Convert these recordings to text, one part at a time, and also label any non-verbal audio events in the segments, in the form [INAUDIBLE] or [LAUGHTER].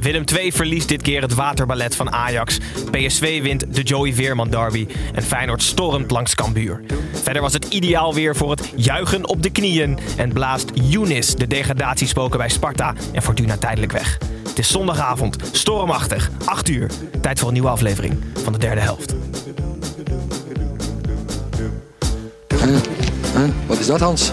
Willem II verliest dit keer het waterballet van Ajax. PSV wint de Joey Veerman derby. En Feyenoord stormt langs Cambuur. Verder was het ideaal weer voor het juichen op de knieën. En blaast Younis de degradatiespoken bij Sparta en Fortuna tijdelijk weg. Het is zondagavond, stormachtig, 8 uur. Tijd voor een nieuwe aflevering van de derde helft. Wat is dat, Hans?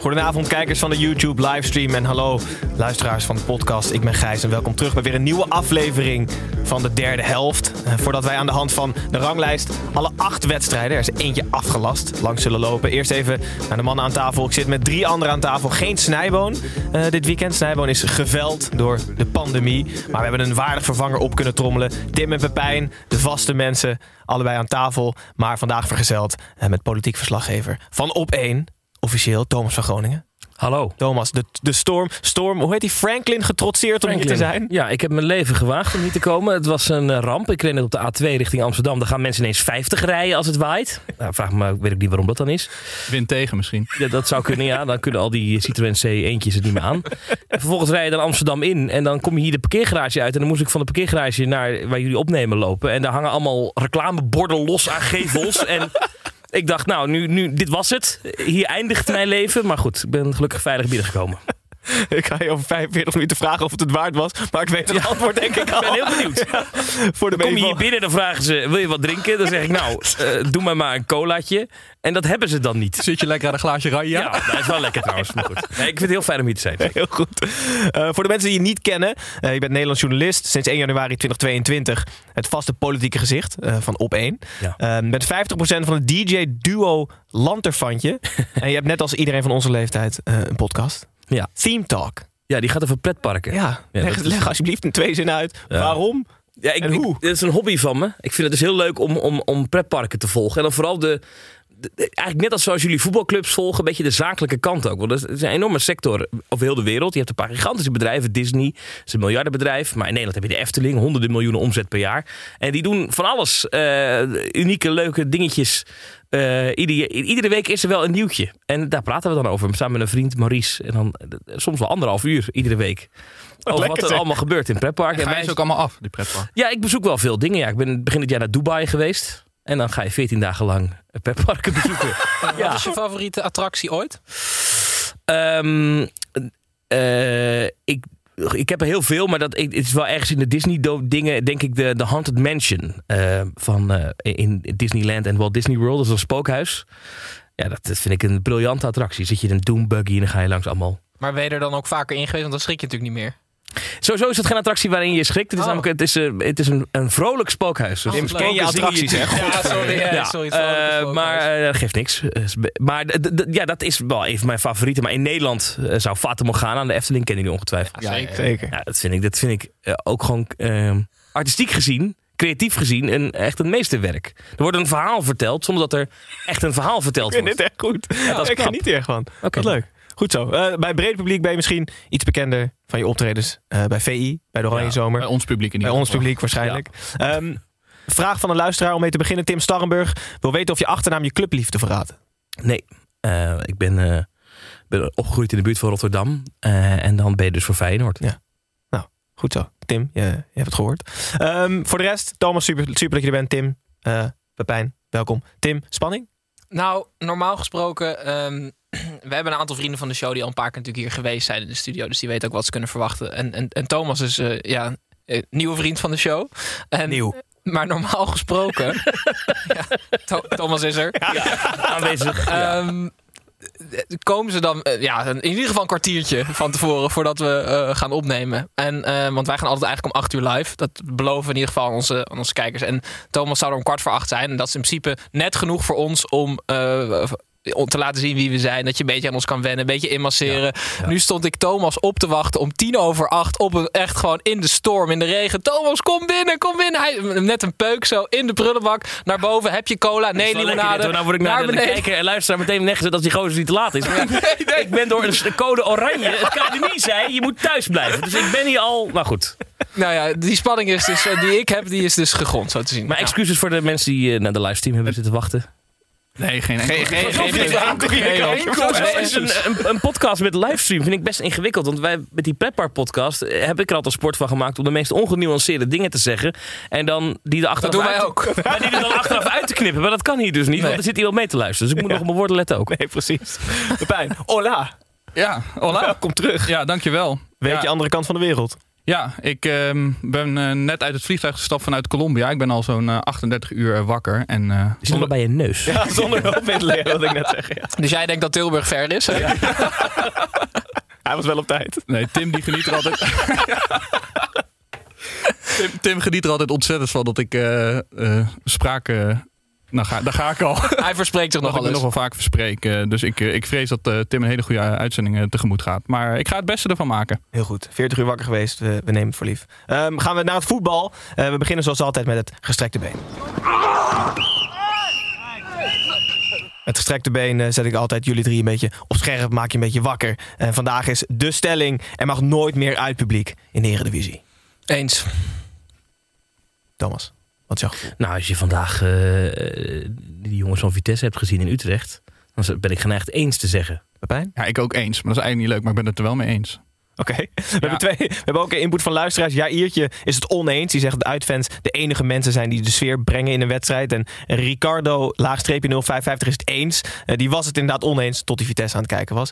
Goedenavond kijkers van de YouTube livestream en hallo luisteraars van de podcast. Ik ben Gijs en welkom terug bij weer een nieuwe aflevering van de derde helft. Eh, Voordat wij aan de hand van de ranglijst alle acht wedstrijden, er is eentje afgelast, langs zullen lopen. Eerst even naar de mannen aan tafel. Ik zit met drie anderen aan tafel. Geen Snijboon eh, dit weekend. Snijboon is geveld door de pandemie. Maar we hebben een waardig vervanger op kunnen trommelen. Tim en Pepijn, de vaste mensen, allebei aan tafel. Maar vandaag vergezeld eh, met politiek verslaggever van Op 1 officieel Thomas van Groningen. Hallo. Thomas, de, de storm, storm, hoe heet die? Franklin getrotseerd om hier te zijn? Ja, ik heb mijn leven gewaagd om hier te komen. Het was een eh, ramp. Ik reed net op de A2 richting Amsterdam. Daar gaan mensen ineens 50 rijden als het waait. Nou, vraag me, weet ik niet waarom dat dan is. Wind tegen misschien. Ja, dat zou kunnen, ja. Dan kunnen al die Citroën C eentjes het niet meer aan. En vervolgens rij je dan Amsterdam in. En dan kom je hier de parkeergarage uit. En dan moest ik van de parkeergarage naar waar jullie opnemen lopen. En daar hangen allemaal reclameborden los aan gevels. en ik dacht, nou, nu, nu, dit was het. Hier eindigt mijn leven. Maar goed, ik ben gelukkig veilig binnengekomen. [LAUGHS] Ik ga je over 45 minuten vragen of het het waard was. Maar ik weet het antwoord denk ik al. Ik ben heel benieuwd. [LAUGHS] Voor de Dan kom je hier binnen, dan vragen ze, wil je wat drinken? Dan zeg ik, nou, eh, doe maar maar een colaatje. En dat hebben ze dan niet. Zit je lekker aan een glaasje ranja? Ja, dat is wel lekker trouwens. Maar goed. Nee, ik vind het heel fijn om hier te zijn. [LAUGHS] Heel goed. Eh, voor de mensen die je niet kennen, eh, je bent Nederlands journalist. Sinds 1 januari 2022 het vaste politieke gezicht eh, van Op 1. Ja. Eh, met 50% van het DJ-duo Lanterfantje. en je hebt net als iedereen van onze leeftijd eh, een podcast. Ja. Theme Talk. Ja, die gaat over pretparken. Ja, Ja, leg, alsjeblieft in twee zinnen uit. Ja. Waarom? Ja, ik, En ik- hoe? dit is een hobby van me. Ik vind het dus heel leuk om, om, om pretparken te volgen. En dan vooral de, de- de- Eigenlijk net als zoals jullie voetbalclubs volgen, een beetje de zakelijke kant ook. Want dat is een enorme sector over heel de wereld. Je hebt een paar gigantische bedrijven. Disney is een miljardenbedrijf. Maar in Nederland heb je de Efteling, honderden miljoenen omzet per jaar. En die doen van alles. eh, unieke, leuke dingetjes. Eh, iedere, iedere week is er wel een nieuwtje. En daar praten we dan over. Samen met een vriend, Maurice. En dan soms wel anderhalf uur iedere week. Over lekker, wat er zeg. allemaal gebeurt in pretparken. En En ga wij ze ook allemaal af, die pretpark? ja, ik bezoek wel veel dingen. Ja, ik ben begin dit jaar naar Dubai geweest. En dan ga je 14 dagen lang pretparken [LAUGHS] bezoeken. ja. Wat is je favoriete attractie ooit? Ehm, eh, ik, ik heb er heel veel, maar dat, het is wel ergens in de Disney-dingen, denk ik, de, de Haunted Mansion eh, van, eh, in Disneyland en Walt Disney World. Dat is een spookhuis. Ja, dat, vind ik een briljante attractie. Zit je in een doombuggy en dan ga je langs allemaal Maar ben je er dan ook vaker in geweest? Want dan schrik je natuurlijk niet meer. Sowieso is het geen attractie waarin je schrikt. Het is Oh. namelijk het is, eh, het is een, een vrolijk spookhuis. Dus Oh, ken je zingen attracties, hè? Ja, sorry. Ja, Ja, sorry eh, maar eh, dat geeft niks. Eh, Maar ja, dat is wel een van mijn favorieten. Maar in Nederland eh, zou Fata Morgana aan de Efteling kennen jullie ongetwijfeld. Ja, zeker. Zeker. Ja, dat vind ik, dat vind ik eh, ook gewoon eh, artistiek gezien, creatief gezien, een, echt een meesterwerk. Er wordt een verhaal verteld zonder dat er echt een verhaal verteld Ik vind wordt. dit echt goed. dat is ik knap. geniet er echt van. Oké. Wat leuk. Goed zo. Eh, bij het brede publiek ben je misschien iets bekender van je optredens eh, bij VI, bij de Oranje Ja, Zomer. Bij ons publiek in Bij ieder ons geval. publiek waarschijnlijk. Ehm, vraag van een luisteraar om mee te beginnen. Tim Starrenburg wil weten of je achternaam je clubliefde verraadt. Nee, eh, ik ben, eh, ben opgegroeid in de buurt van Rotterdam. eh, en dan ben je dus voor Feyenoord. Ja. Goed zo. Tim, je, je hebt het gehoord. Ehm, voor de rest, Thomas, super, super dat je er bent. Tim, eh Pepijn, welkom. Tim, spanning? Nou, normaal gesproken ehm, [CLEARS THROAT] we hebben een aantal vrienden van de show die al een paar keer natuurlijk hier geweest zijn in de studio. Dus die weten ook wat ze kunnen verwachten. En, en, en Thomas is eh, ja, een nieuwe vriend van de show. En, Nieuw. Maar normaal gesproken. [LAUGHS] ja, Tho- Thomas is er. Aanwezig. Ehm, komen ze dan, eh, ja, in ieder geval een kwartiertje van tevoren voordat we eh, gaan opnemen. En, eh, want wij gaan altijd eigenlijk om acht uur live. Dat beloven we in ieder geval aan onze, aan onze kijkers. En Thomas zou er om kwart voor acht zijn. En dat is in principe net genoeg voor ons om. eh, om te laten zien wie we zijn. Dat je een beetje aan ons kan wennen. Een beetje inmasseren. Nu stond ik Thomas op te wachten om tien over acht. Op een, echt gewoon in de storm, in de regen. Thomas, kom binnen, kom binnen. Hij, net een peuk zo in de prullenbak. Naar boven. Heb je cola? Nee, limonade. Nou word ik naar, de, de beneden. kijker en luisteraar meteen neggezet als die gozer niet te laat is. Maar ja, [LAUGHS] Ik ben door de code oranje. Het academie zei, je moet thuis blijven. Dus ik ben hier al... Maar goed. Nou ja, die spanning is dus, eh, die ik heb, die is dus gegrond, zo te zien. Maar excuses voor de mensen die eh, naar de livestream hebben zitten wachten. Nee, geen enkel. Geen, geen, geen, Nee, geen- want een, podcast met livestream vind ik best ingewikkeld. Want wij met die Pretpark podcast eh, heb ik er altijd sport van gemaakt om de meest ongenuanceerde dingen te zeggen. En dan die er achteraf Dat doen wij ook. [LAUGHS] Maar die er dan achteraf uit te knippen. Maar dat kan hier dus niet, want er zit iemand mee te luisteren. Dus ik moet nog op mijn woorden letten ook. Nee, precies. Pepijn, hola. Ja, hola. Welkom terug. Ja, dankjewel. Weet ja, je andere kant van de wereld? Ja, ik ehm, ben eh, net uit het vliegtuig gestapt vanuit Colombia. Ik ben al zo'n eh, 38 uur eh, wakker. En, eh, Die zit bij je neus. Ja, zonder hulp in te leren, wat ik net zeg. Ja. Dus jij denkt dat Tilburg ver is? hè? [LAUGHS] Hij was wel op tijd. Nee, Tim die geniet er altijd. [LAUGHS] Tim, Tim geniet er altijd ontzettend van dat ik eh eh, spraak. eh, nou, ga, daar ga ik al. [LAUGHS] Hij verspreekt zich ik nogal me eens. nog wel vaak verspreek. eh, dus ik, eh, ik vrees dat eh, Tim een hele goede uitzending tegemoet gaat. Maar ik ga het beste ervan maken. Heel goed. 40 uur wakker geweest. We, we nemen het voor lief. Ehm, gaan we naar het voetbal. Eh, we beginnen zoals altijd met het gestrekte been. Het gestrekte been zet ik altijd jullie drie een beetje op scherp. Maak je een beetje wakker. En vandaag is de stelling. Er mag nooit meer uitpubliek in de Eredivisie. Eens. Thomas, wat is jouw gevoel? Nou, als je vandaag eh, die jongens van Vitesse hebt gezien in Utrecht, dan ben ik geneigd eens te zeggen. Pepijn? Ja, ik ook eens. Maar dat is eigenlijk niet leuk. Maar ik ben het er wel mee eens. Oké. [LAUGHS] We, hebben twee- we hebben ook een input van luisteraars. Jairtje is het oneens. Die zegt dat de uitfans de enige mensen zijn die de sfeer brengen in een wedstrijd. En Ricardo, laagstreepje 055, is het eens. Eh, die was het inderdaad oneens tot die Vitesse aan het kijken was.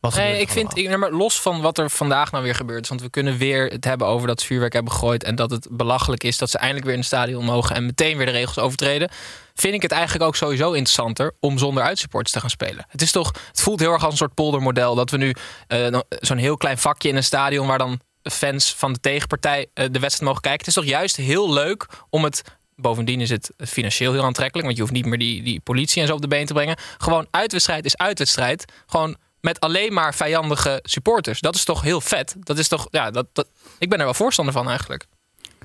Gebeurt Nee, ik vind, ik, maar los van wat er vandaag nou weer gebeurd is. Want we kunnen weer het hebben over dat ze vuurwerk hebben gegooid. En dat het belachelijk is dat ze eindelijk weer in het stadion mogen. En meteen weer de regels overtreden. Vind ik het eigenlijk ook sowieso interessanter om zonder uitsupporters te gaan spelen. Het is toch, het voelt heel erg als een soort poldermodel. Dat we nu eh, zo'n heel klein vakje in een stadion waar dan fans van de tegenpartij eh, de wedstrijd mogen kijken. Het is toch juist heel leuk om het. Bovendien is het financieel heel aantrekkelijk. Want je hoeft niet meer die, die politie en zo op de been te brengen. Gewoon uitwedstrijd is uitwedstrijd. Gewoon met alleen maar vijandige supporters. Dat is toch heel vet. Dat is toch, ja, dat, dat, ik ben er wel voorstander van eigenlijk.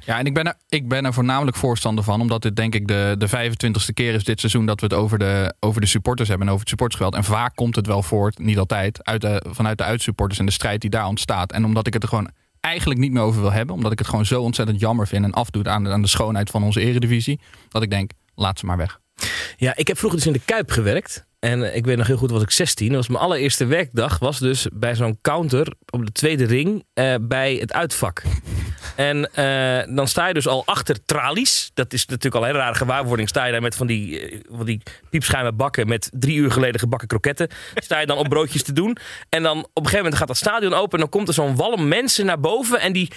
Ja, en ik ben, er, ik ben er voornamelijk voorstander van. Omdat dit denk ik de, de 25ste keer is dit seizoen dat we het over de, over de supporters hebben. En over het supportersgeweld. En vaak komt het wel voort, niet altijd, uit de, vanuit de uitsupporters en de strijd die daar ontstaat. En omdat ik het er gewoon eigenlijk niet meer over wil hebben. Omdat ik het gewoon zo ontzettend jammer vind. En afdoet aan de, aan de schoonheid van onze eredivisie. Dat ik denk, laat ze maar weg. Ja, ik heb vroeger dus in de Kuip gewerkt. En ik weet nog heel goed, was ik 16. Dat was mijn allereerste werkdag. Was dus bij zo'n counter op de tweede ring eh, bij het uitvak. En eh, dan sta je dus al achter tralies. Dat is natuurlijk al een rare gewaarwording. Sta je daar met van die, eh, van die piepschuime bakken met drie uur geleden gebakken kroketten. Sta je dan op broodjes te doen. En dan op een gegeven moment gaat dat stadion open. En dan komt er zo'n walm mensen naar boven. En die...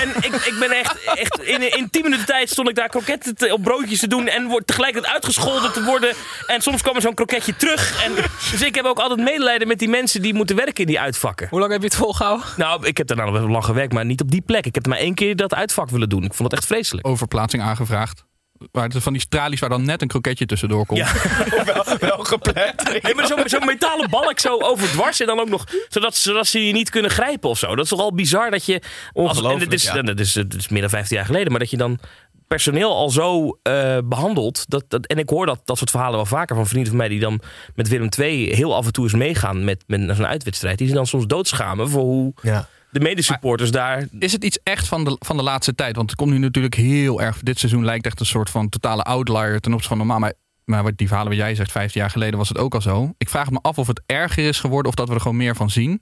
En ik, ik ben echt, echt in, in 10 minuten tijd stond ik daar kroketten te- op broodjes te doen. En word tegelijkertijd uitgescholden te worden. En soms kwam er zo'n kroketje terug. En, dus ik heb ook altijd medelijden met die mensen die moeten werken in die uitvakken. Hoe lang heb je het volgehouden? Nou, ik heb daar nou nog wel lang gewerkt, maar niet op die plek. Ik heb maar één keer dat uitvak willen doen. Ik vond het echt vreselijk. Overplaatsing aangevraagd. Waar het van die tralies waar dan net een kroketje tussendoor komt. Ja. [LAUGHS] wel gepland. [LAUGHS] Nee, maar zo'n zo'n metalen balk zo overdwars en dan ook nog zodat, zodat ze je niet kunnen grijpen of zo. Dat is toch al bizar dat je... Als, en Ongelooflijk, het is, ja. is, het is meer dan 15 jaar geleden, maar dat je dan personeel al zo eh, behandelt. Dat, dat, en ik hoor dat, dat soort verhalen wel vaker van vrienden van mij die dan met Willem II heel af en toe eens meegaan met, met zo'n uitwedstrijd. Die zich dan soms doodschamen voor hoe Ja. De medesupporters daar... Is het iets echt van de, van de laatste tijd? Want het komt nu natuurlijk heel erg. Dit seizoen lijkt echt een soort van totale outlier ten opzichte van normaal. Maar, maar wat die verhalen wat jij zegt, 15 jaar geleden was het ook al zo. Ik vraag me af of het erger is geworden of dat we er gewoon meer van zien.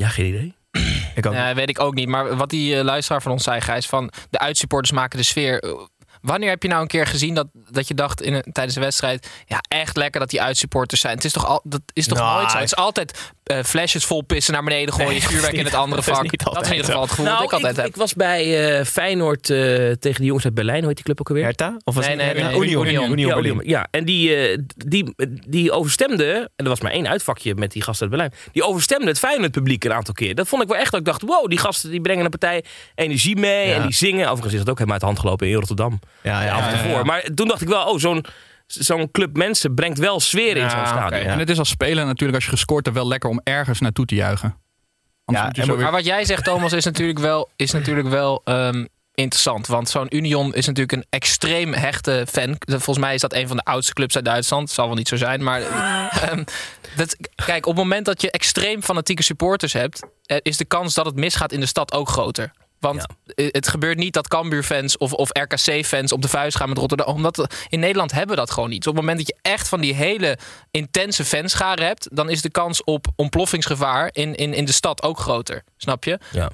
Ja, geen idee. [CLEARS THROAT] Ik ook. Nee, weet ik ook niet. Maar wat die eh, luisteraar van ons zei, Gijs, van de uitsupporters maken de sfeer. Wanneer heb je nou een keer gezien dat, dat je dacht in een, tijdens de wedstrijd... ja, echt lekker dat die uitsupporters zijn. Het is toch, al, dat is toch Nou, nooit zo? Het is altijd eh, flesjes vol pissen naar beneden gooien... Nee, [LAUGHS] vuurwerk in het andere dat is vak. Dat is in altijd ieder geval het gevoel Nou, dat ik altijd heb. ik was bij eh, Feyenoord eh, tegen de jongens uit Berlijn. Hoe heet die club ook alweer? Hertha? Of was Nee, het- nee, nee, Union, Union. Union, ja, Berlin. Union. ja, en die, eh, die, die overstemde, en er was maar één uitvakje met die gasten uit Berlijn, die overstemde het Feyenoord publiek een aantal keer. Dat vond ik wel echt dat ik dacht, wow, die gasten die brengen een partij energie mee Ja. en die zingen. Overigens is dat ook helemaal uit de hand gelopen in Rotterdam. Ja, ja, af voor. ja. Maar toen dacht ik wel, oh, zo'n zo'n club mensen brengt wel sfeer in zo'n stadion. En het is als speler natuurlijk, als je gescoord hebt, wel lekker om ergens naartoe te juichen. Ja, en Maar wat jij zegt, Thomas, is natuurlijk wel, is natuurlijk wel ehm, interessant. Want zo'n Union is natuurlijk een extreem hechte fan. Volgens mij is dat een van de oudste clubs uit Duitsland. Het zal wel niet zo zijn, maar... [LAUGHS] ehm, dat, kijk, op het moment dat je extreem fanatieke supporters hebt... eh, is de kans dat het misgaat in de stad ook groter. Want eh, het gebeurt niet dat Cambuur-fans of, of RKC-fans op de vuist gaan met Rotterdam. Omdat in Nederland hebben we dat gewoon niet. Dus op het moment dat je echt van die hele intense fanscharen hebt... dan is de kans op ontploffingsgevaar in, in, in de stad ook groter. Snap je? Ja.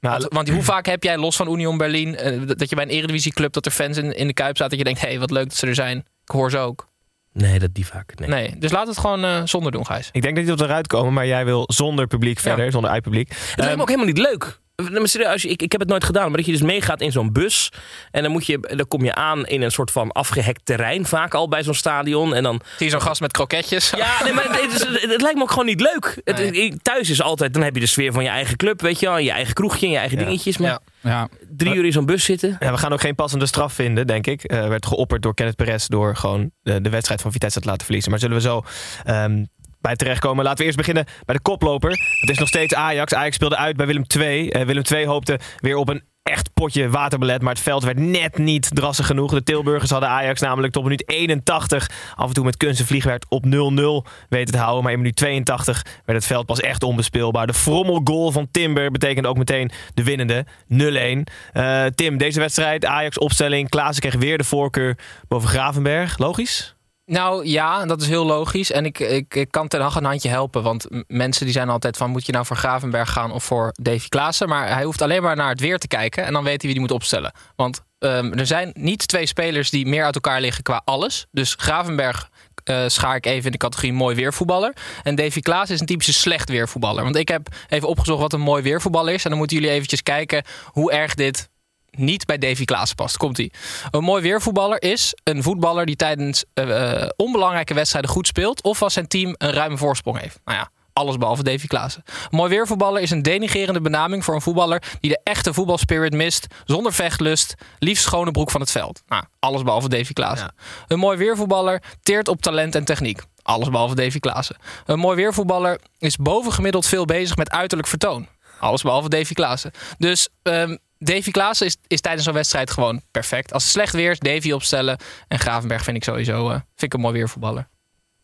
Nou, Want, want hoe vaak heb jij los van Union Berlin... eh, dat je bij een eredivisieclub dat er fans in, in de Kuip zaten... dat je denkt, hé, hey, wat leuk dat ze er zijn. Ik hoor ze ook. Nee, dat die vaak. Nee. Nee, dus laat het gewoon eh, zonder doen, Gijs. Ik denk dat die tot eruit komen, maar jij wil zonder publiek verder, zonder uitpubliek. Het lijkt me ook helemaal niet leuk. Maar serieus, ik, ik heb het nooit gedaan, maar dat je dus meegaat in zo'n bus. En dan, moet je, dan kom je aan in een soort van afgehekt terrein, vaak al bij zo'n stadion. En dan. Zie je zo'n gast met kroketjes? Ja, nee, maar het, is- het lijkt me ook gewoon niet leuk. Het, Nee. thuis is altijd, dan heb je de sfeer van je eigen club, weet je wel. Je eigen kroegje en je eigen Ja. dingetjes. Maar Ja. ja, drie uur in zo'n bus zitten. Ja, we gaan ook geen passende straf vinden, denk ik. Eh werd geopperd door Kenneth Perez door gewoon de, de wedstrijd van Vitesse te laten verliezen. Maar zullen we zo ehm, bij terechtkomen. Laten we eerst beginnen bij de koploper. Het is nog steeds Ajax. Ajax speelde uit bij Willem II. Eh, Willem II hoopte weer op een echt potje waterbelet. Maar het veld werd net niet drassig genoeg. De Tilburgers hadden Ajax namelijk tot minuut 81 af en toe met kunst en vliegwerk op 0-0 weten te houden. Maar in minuut 82 werd het veld pas echt onbespeelbaar. De frommelgoal van Timber betekende ook meteen de winnende 0-1. Eh, Tim, deze wedstrijd, Ajax opstelling. Klaassen kreeg weer de voorkeur boven Gravenberg. Logisch? Nou ja, dat is heel logisch. En ik, ik, kan Ten Hag een handje helpen. Want mensen die zijn altijd van... moet je nou voor Gravenberg gaan of voor Davy Klaassen? Maar hij hoeft alleen maar naar het weer te kijken... en dan weet hij wie die moet opstellen. Want ehm, er zijn niet twee spelers die meer uit elkaar liggen qua alles. Dus Gravenberg eh, schaar ik even in de categorie mooi weervoetballer. En Davy Klaas is een typische slecht weervoetballer. Want ik heb even opgezocht wat een mooi weervoetballer is. En dan moeten jullie eventjes kijken hoe erg dit niet bij Davy Klaas past. Komt ie. Een mooi weervoetballer is een voetballer die tijdens eh, eh, onbelangrijke wedstrijden goed speelt. Of als zijn team een ruime voorsprong heeft. Nou ja, alles behalve Davy Klaassen. Een mooi weervoetballer is een denigerende benaming voor een voetballer die de echte voetbalspirit mist. Zonder vechtlust, liefst schone broek van het veld. Nou, alles behalve Davy Klaassen. Een mooi weervoetballer teert op talent en techniek. Alles behalve Davy Klaassen. Een mooi weervoetballer is bovengemiddeld veel bezig met uiterlijk vertoon. Alles behalve Davy Klaassen. Dus ehm Davy Klaassen is, is tijdens zo'n wedstrijd gewoon perfect. Als het slecht weer is, Davy opstellen. En Gravenberg vind ik sowieso eh, vind ik een mooi weervoetballer.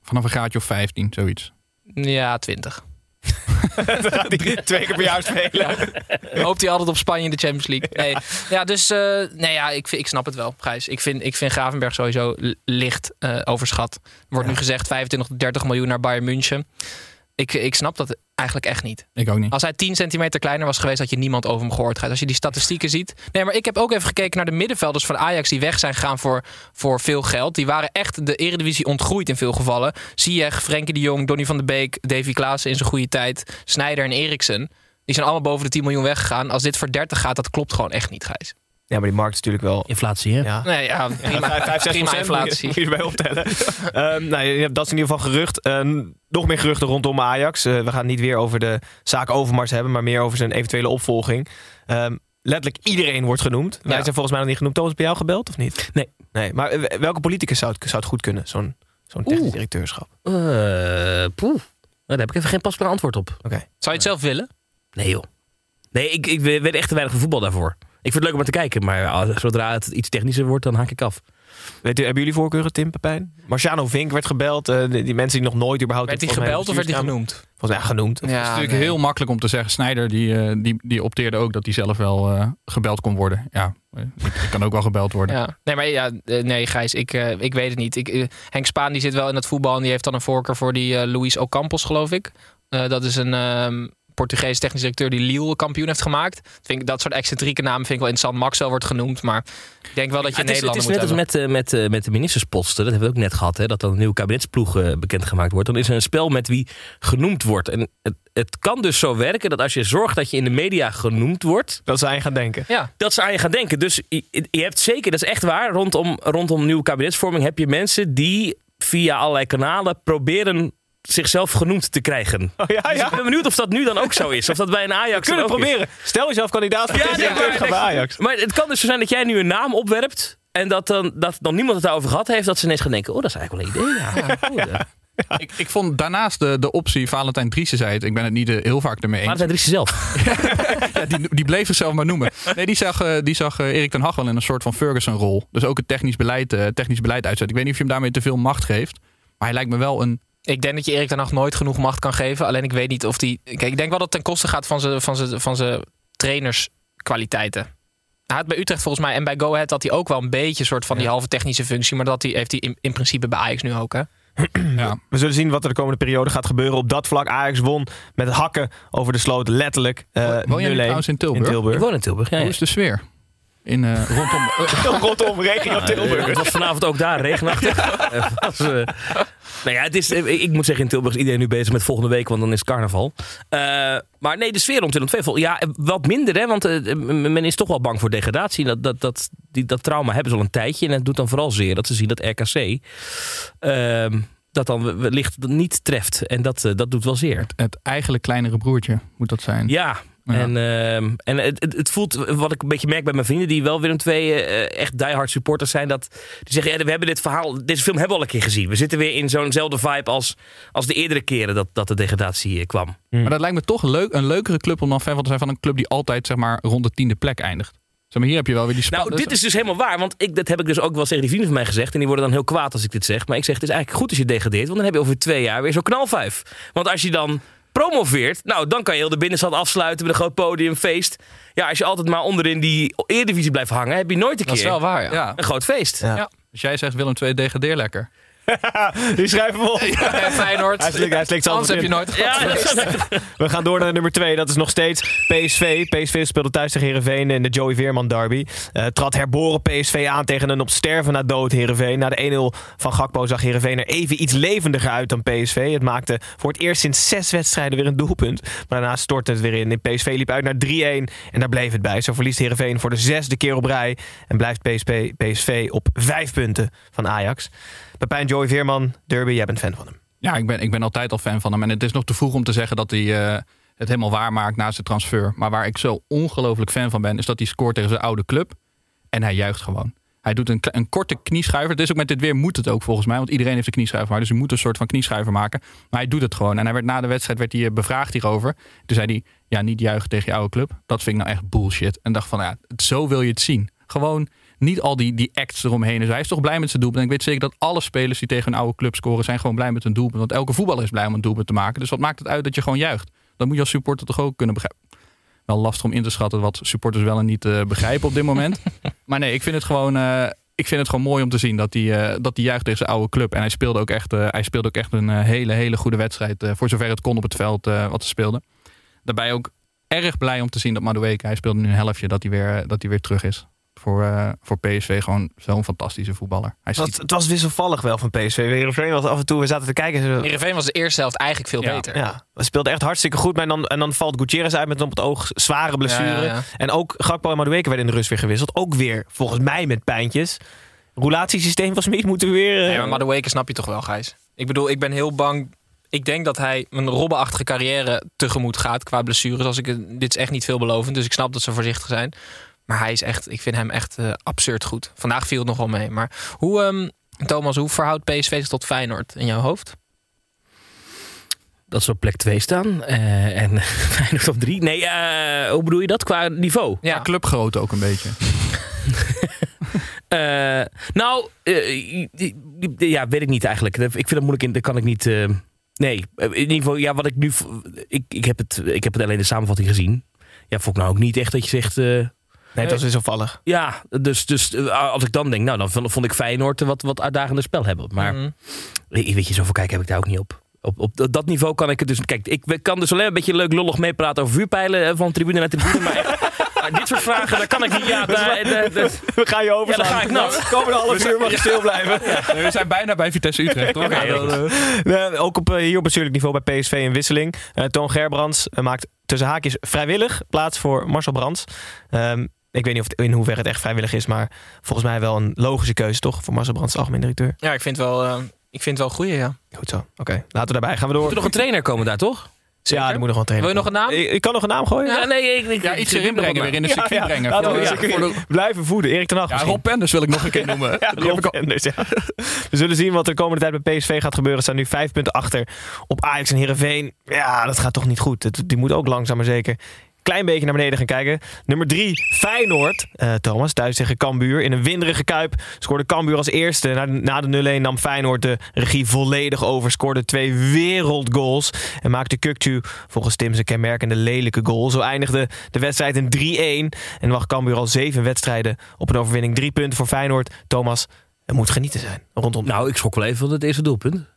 vanaf een graadje of 15, zoiets. Ja, 20. [LAUGHS] Dan gaat hij [LAUGHS] twee keer per jaar spelen. Hoopt hij altijd op Spanje in de Champions League. Nee. Ja, dus eh, nee, ja, ik, vind- ik snap het wel, Gijs. Ik vind, ik vind Gravenberg sowieso licht eh, overschat. Er wordt nu gezegd 25 tot 30 miljoen naar Bayern München. Ik, ik snap dat eigenlijk echt niet. Ik ook niet. Als hij 10 centimeter kleiner was geweest, had je niemand over hem gehoord. Als je die statistieken ziet. Nee, maar ik heb ook even gekeken naar de middenvelders van Ajax die weg zijn gegaan voor, voor veel geld. Die waren echt de eredivisie ontgroeid in veel gevallen. Ziyech, Frenkie de Jong, Donny van de Beek, Davy Klaassen in zijn goede tijd, Snijder en Eriksen. Die zijn allemaal boven de 10 miljoen weggegaan. Als dit voor 30 gaat, dat klopt gewoon echt niet, Gijs. Ja, maar die markt is natuurlijk wel... Inflatie, hè? Ja. Nee, ja, prima, Vijf, vijf, zes prima procent moet inflatie. je- moet je erbij optellen. [LAUGHS] Nou, ja, dat is in ieder geval gerucht. Ehm, nog meer geruchten rondom Ajax. Eh, we gaan het niet weer over de zaak Overmars hebben, maar meer over zijn eventuele opvolging. Ehm, letterlijk iedereen wordt genoemd. Wij zijn volgens mij nog niet genoemd. Thomas, heb je jou gebeld of niet? Nee. nee. Maar eh, welke politicus zou het, zou het goed kunnen, zo'n zo'n technisch Oeh. directeurschap? Eh, poeh. Daar heb ik even geen pasbaar antwoord op. Oké. Zou je het zelf willen? Nee, joh. Nee, ik, ik weet echt te weinig van voetbal daarvoor. Ik vind het leuk om naar te kijken, maar zodra het iets technischer wordt, dan haak ik af. Weet u, hebben jullie voorkeuren, Tim Pepijn? Marciano Vink werd gebeld. eh, die, die mensen die nog nooit überhaupt... Werd hij gebeld of werd hij genoemd? Volgens mij genoemd. het is natuurlijk heel makkelijk om te zeggen. Snijder die, eh, die, die opteerde ook dat hij zelf wel eh, gebeld kon worden. Ja, ik, kan ook wel gebeld worden. Ja. Nee, maar ja, nee, Gijs, ik, eh, ik weet het niet. Ik, Henk Spaan die zit wel in het voetbal en die heeft dan een voorkeur voor die Luis Ocampos, geloof ik. Eh, dat is een ehm, Portugese technisch directeur die Lille kampioen heeft gemaakt. Vind ik, dat soort excentrieke namen vind ik wel interessant. Maxwell wordt genoemd, maar ik denk wel dat je het, is, het is moet net als met, eh, met, eh, met de ministersposten. Dat hebben we ook net gehad. Hè, dat dan een nieuwe kabinetsploeg eh, bekendgemaakt wordt. Dan is er een spel met wie genoemd wordt. En het, het kan dus zo werken dat als je zorgt dat je in de media genoemd wordt. Dat ze aan je gaan denken. Ja, Dat ze aan je gaan denken. Dus je, je hebt zeker, dat is echt waar. Rondom, rondom nieuwe kabinetsvorming heb je mensen die via allerlei kanalen proberen zichzelf genoemd te krijgen. Oh, ja, Dus ja. ik ben benieuwd of dat nu dan ook zo is. Of dat bij een Ajax We kunnen het is. proberen. Stel jezelf kandidaat voor Ja, ja, maar- bij Ajax. Maar het kan dus zo zijn dat jij nu een naam opwerpt. En dat dan, dat dan niemand het daarover gehad heeft. Dat ze ineens gaan denken: oh, dat is eigenlijk wel een idee. Ja, [LAUGHS] goed, ja. Ik, ik vond daarnaast de, de optie, Valentijn Driessen zei het, ik ben het niet eh, heel vaak ermee eens. Maar het zijn zelf. [LAUGHS] Ja, die, die bleef zichzelf maar noemen. Nee, die zag, eh, die zag eh, Erik ten Hag wel in een soort van Ferguson-rol. Dus ook het technisch beleid, eh, technisch beleid uitzet. Ik weet niet of je hem daarmee te veel macht geeft. Maar hij lijkt me wel een... ik denk dat je Erik ten Hag nooit genoeg macht kan geven. Alleen ik weet niet of die... Kijk, ik denk wel dat het ten koste gaat van zijn van zijn- van zijn trainerskwaliteiten. Hij had bij Utrecht volgens mij en bij Go Ahead had hij ook wel een beetje soort van die halve technische functie. Maar dat hij, heeft hij in, in principe bij Ajax nu ook. Hè? [CLEARS THROAT] Ja. We zullen zien wat er de komende periode gaat gebeuren. Op dat vlak Ajax won met hakken over de sloot. Letterlijk. eh, Woon jij nu 0-1 trouwens in Tilburg? Ik woon in Tilburg. Ja, Hoe is de sfeer? In, eh, rondom... eh, [LAUGHS] Rondom regio Tilburg. Het was vanavond ook daar regenachtig. [LAUGHS] [LAUGHS] Het was, eh, nou ja, het is, eh, ik moet zeggen, in Tilburg is iedereen nu bezig met volgende week, want dan is het carnaval. Eh, maar nee, de sfeer rond Willem II, ja, wat minder, hè, want men is toch wel bang voor degradatie. Dat, dat, dat, die, dat trauma hebben ze al een tijdje en het doet dan vooral zeer dat ze zien dat RKC ehm, dat dan wellicht niet treft. En dat, dat doet wel zeer. het eigenlijk kleinere broertje moet dat zijn. Ja. Ja. En, ehm, en het, het, voelt, wat ik een beetje merk bij mijn vrienden die wel Willem II eh, echt diehard supporters zijn, dat die zeggen, ja, we hebben dit verhaal, deze film hebben we al een keer gezien. We zitten weer in zo'nzelfde vibe als, als de eerdere keren dat, dat de degradatie eh, kwam. Maar dat lijkt me toch leuk, een leukere club om dan fan van te zijn van een club die altijd zeg maar, rond de tiende plek eindigt. Zeg maar, hier heb je wel weer die Nou, dit is dus helemaal waar, want ik, dat heb ik dus ook wel tegen die vrienden van mij gezegd. En die worden dan heel kwaad als ik dit zeg. Maar ik zeg, het is eigenlijk goed als je degradeert, want dan heb je over twee jaar weer zo'n knalvijf. Want als je dan promoveert, nou, dan kan je heel de binnenstad afsluiten met een groot podium, feest. Ja, als je altijd maar onderin die Eredivisie blijft hangen, heb je nooit een Dat is keer wel waar, ja. Een groot feest. Ja. als jij zegt Willem II degradeer lekker. [LAUGHS] Die schrijven we op. Eh, Feyenoord. Hij slikt, hij slikt Anders heb je nooit gehad. We gaan door naar nummer 2. Dat is nog steeds PSV. PSV speelde thuis tegen Heerenveen in de Joey Veerman derby. Eh trad herboren PSV aan tegen een op sterven na dood Heerenveen. Na de 1-0 van Gakpo zag Heerenveen er even iets levendiger uit dan PSV. Het maakte voor het eerst sinds zes wedstrijden weer een doelpunt. Maar daarna stortte het weer in. PSV liep uit naar 3-1 en daar bleef het bij. Zo verliest Heerenveen voor de zesde keer op rij. En blijft PSV, PSV op vijf punten van Ajax. Pepijn Joey Veerman, derby, jij bent fan van hem. Ja, ik ben, ik ben altijd al fan van hem. En het is nog te vroeg om te zeggen dat hij eh, het helemaal waar maakt na zijn transfer. Maar waar ik zo ongelooflijk fan van ben, is dat hij scoort tegen zijn oude club. En hij juicht gewoon. Hij doet een, een korte knieschuiver. Het is ook met dit weer moet het ook volgens mij. Want iedereen heeft een knieschuiver. Maar dus hij moet een soort van knieschuiver maken. Maar hij doet het gewoon. En hij werd na de wedstrijd werd hij eh, bevraagd hierover. Toen zei hij, ja, niet juichen tegen je oude club. Dat vind ik nou echt bullshit. En dacht van, ja, zo wil je het zien. Gewoon niet al die, die acts eromheen. Dus hij is toch blij met zijn doelpunt. En ik weet zeker dat alle spelers die tegen een oude club scoren... zijn gewoon blij met een doelpunt. Want elke voetballer is blij om een doelpunt te maken. Dus wat maakt het uit dat je gewoon juicht? Dat moet je als supporter toch ook kunnen begrijpen. Wel lastig om in te schatten wat supporters wel en niet eh, begrijpen op dit moment. [LAUGHS] maar nee, ik vind het gewoon... eh, ik vind het gewoon mooi om te zien dat hij, eh, dat hij juicht tegen zijn oude club. En hij speelde ook echt, hij speelde ook echt een hele, hele goede wedstrijd. voor zover het kon op het veld wat ze speelden. Daarbij ook erg blij om te zien dat Madueke, hij speelde nu een helftje, dat hij weer, dat hij weer terug is. Voor, eh, voor PSV gewoon zo'n fantastische voetballer. Hij Het schiet was, het was wisselvallig wel van PSV. Heerenveen was af en toe, we zaten te kijken. Ze, Heerenveen was de eerste helft eigenlijk veel Ja. beter. ja, we speelden echt hartstikke goed. Maar en dan, en dan valt Gutierrez uit met een op het oog zware blessure. Ja, ja, ja. En ook Gakpo en Madueke werden in de rust weer gewisseld. Ook weer, volgens mij, met pijntjes. Roulatiesysteem van Smit moeten we weer... Ja, maar Madueke snap je toch wel, Gijs? Ik bedoel, ik ben heel bang. Ik denk dat hij een robbenachtige carrière tegemoet gaat qua blessures. Als ik, dit is echt niet veelbelovend, dus ik snap dat ze voorzichtig zijn. Maar hij is echt, ik vind hem echt eh, absurd goed. Vandaag viel het nog wel mee. Maar hoe, ehm, Thomas, hoe verhoudt PSV zich tot Feyenoord in jouw hoofd? Dat ze op plek 2 staan. eh, en [LAUGHS] Feyenoord op 3. Nee, eh, hoe bedoel je dat qua niveau? Ja, clubgrootte ook een beetje. [LAUGHS] Eh, nou, ja, weet ik niet eigenlijk. Ik vind het moeilijk in. Dat kan ik niet. eh, nee, in ieder geval, ja, wat ik nu. Ik, ik, heb het, ik heb het alleen de samenvatting gezien. Ja, vond ik nou ook niet echt dat je zegt. Eh, nee, het was wisselvallig. ja, dus, dus eh, als ik dan denk, nou, dan vond ik Feyenoord wat, wat uitdagender spel hebben. Maar Mhm. weet je, zoveel kijken heb ik daar ook niet op. Op, op dat- dat niveau kan ik het dus... Kijk, ik kan dus alleen een beetje leuk lullig meepraten over vuurpijlen eh, van tribune naar tribune. Maar, [LAUGHS] dit soort vragen, daar kan ik niet... Ja, [LAUGHS] daar, daar- daar- [LAUGHS] We gaan je overslaan. Ja, dan ga ik nat. Komende half uur mag je stil blijven. We zijn bijna bij Vitesse Utrecht, toch? Goed. Nee, ook op, eh, hier op bestuurlijk niveau bij PSV een wisseling. Eh, Toon Gerbrands eh, maakt tussen haakjes vrijwillig plaats voor Marcel Brands. Ehm, ik weet niet of het, in hoeverre het echt vrijwillig is, maar volgens mij wel een logische keuze, toch? Voor Marcel Brands, algemeen directeur. Ja, ik vind het wel, eh, ik vind het wel een goeie, ja. Goed zo. Oké, laten we daarbij. Gaan we door. Moet er nog een trainer komen daar, toch? Ja, die moet nog wel trainen. Wil je nog een naam? Ik, ik kan nog een naam gooien? Ja, nee, ik, ik, Ja, iets erin brengen, weer in de circuit ja. brengen. Laten we Voor- de ja, circuit voor de- blijven voeden. Erik ten Hag Ja. Rob Penders wil ik nog een keer [LAUGHS] noemen. Rob ik al- Enders, ja. [LAUGHS] We zullen zien wat er de komende tijd bij PSV gaat gebeuren. Ze staan nu vijf punten achter op Ajax en Heerenveen. Ja, dat gaat toch niet goed. Het- Die moet ook langzaam maar zeker klein beetje naar beneden gaan kijken. Nummer drie, Feyenoord. Eh, Thomas, thuis tegen Cambuur. In een winderige kuip scoorde Cambuur als eerste. Na, na de 0-1 nam Feyenoord de regie volledig over. Scoorde twee wereldgoals. En maakte Kukcu volgens Tim zijn kenmerkende lelijke goal. Zo eindigde de wedstrijd in 3-1. En mag Cambuur al zeven wedstrijden op een overwinning. Drie punten voor Feyenoord. Thomas, het moet genieten zijn rondom. Nou, ik schrok wel even van het eerste doelpunt.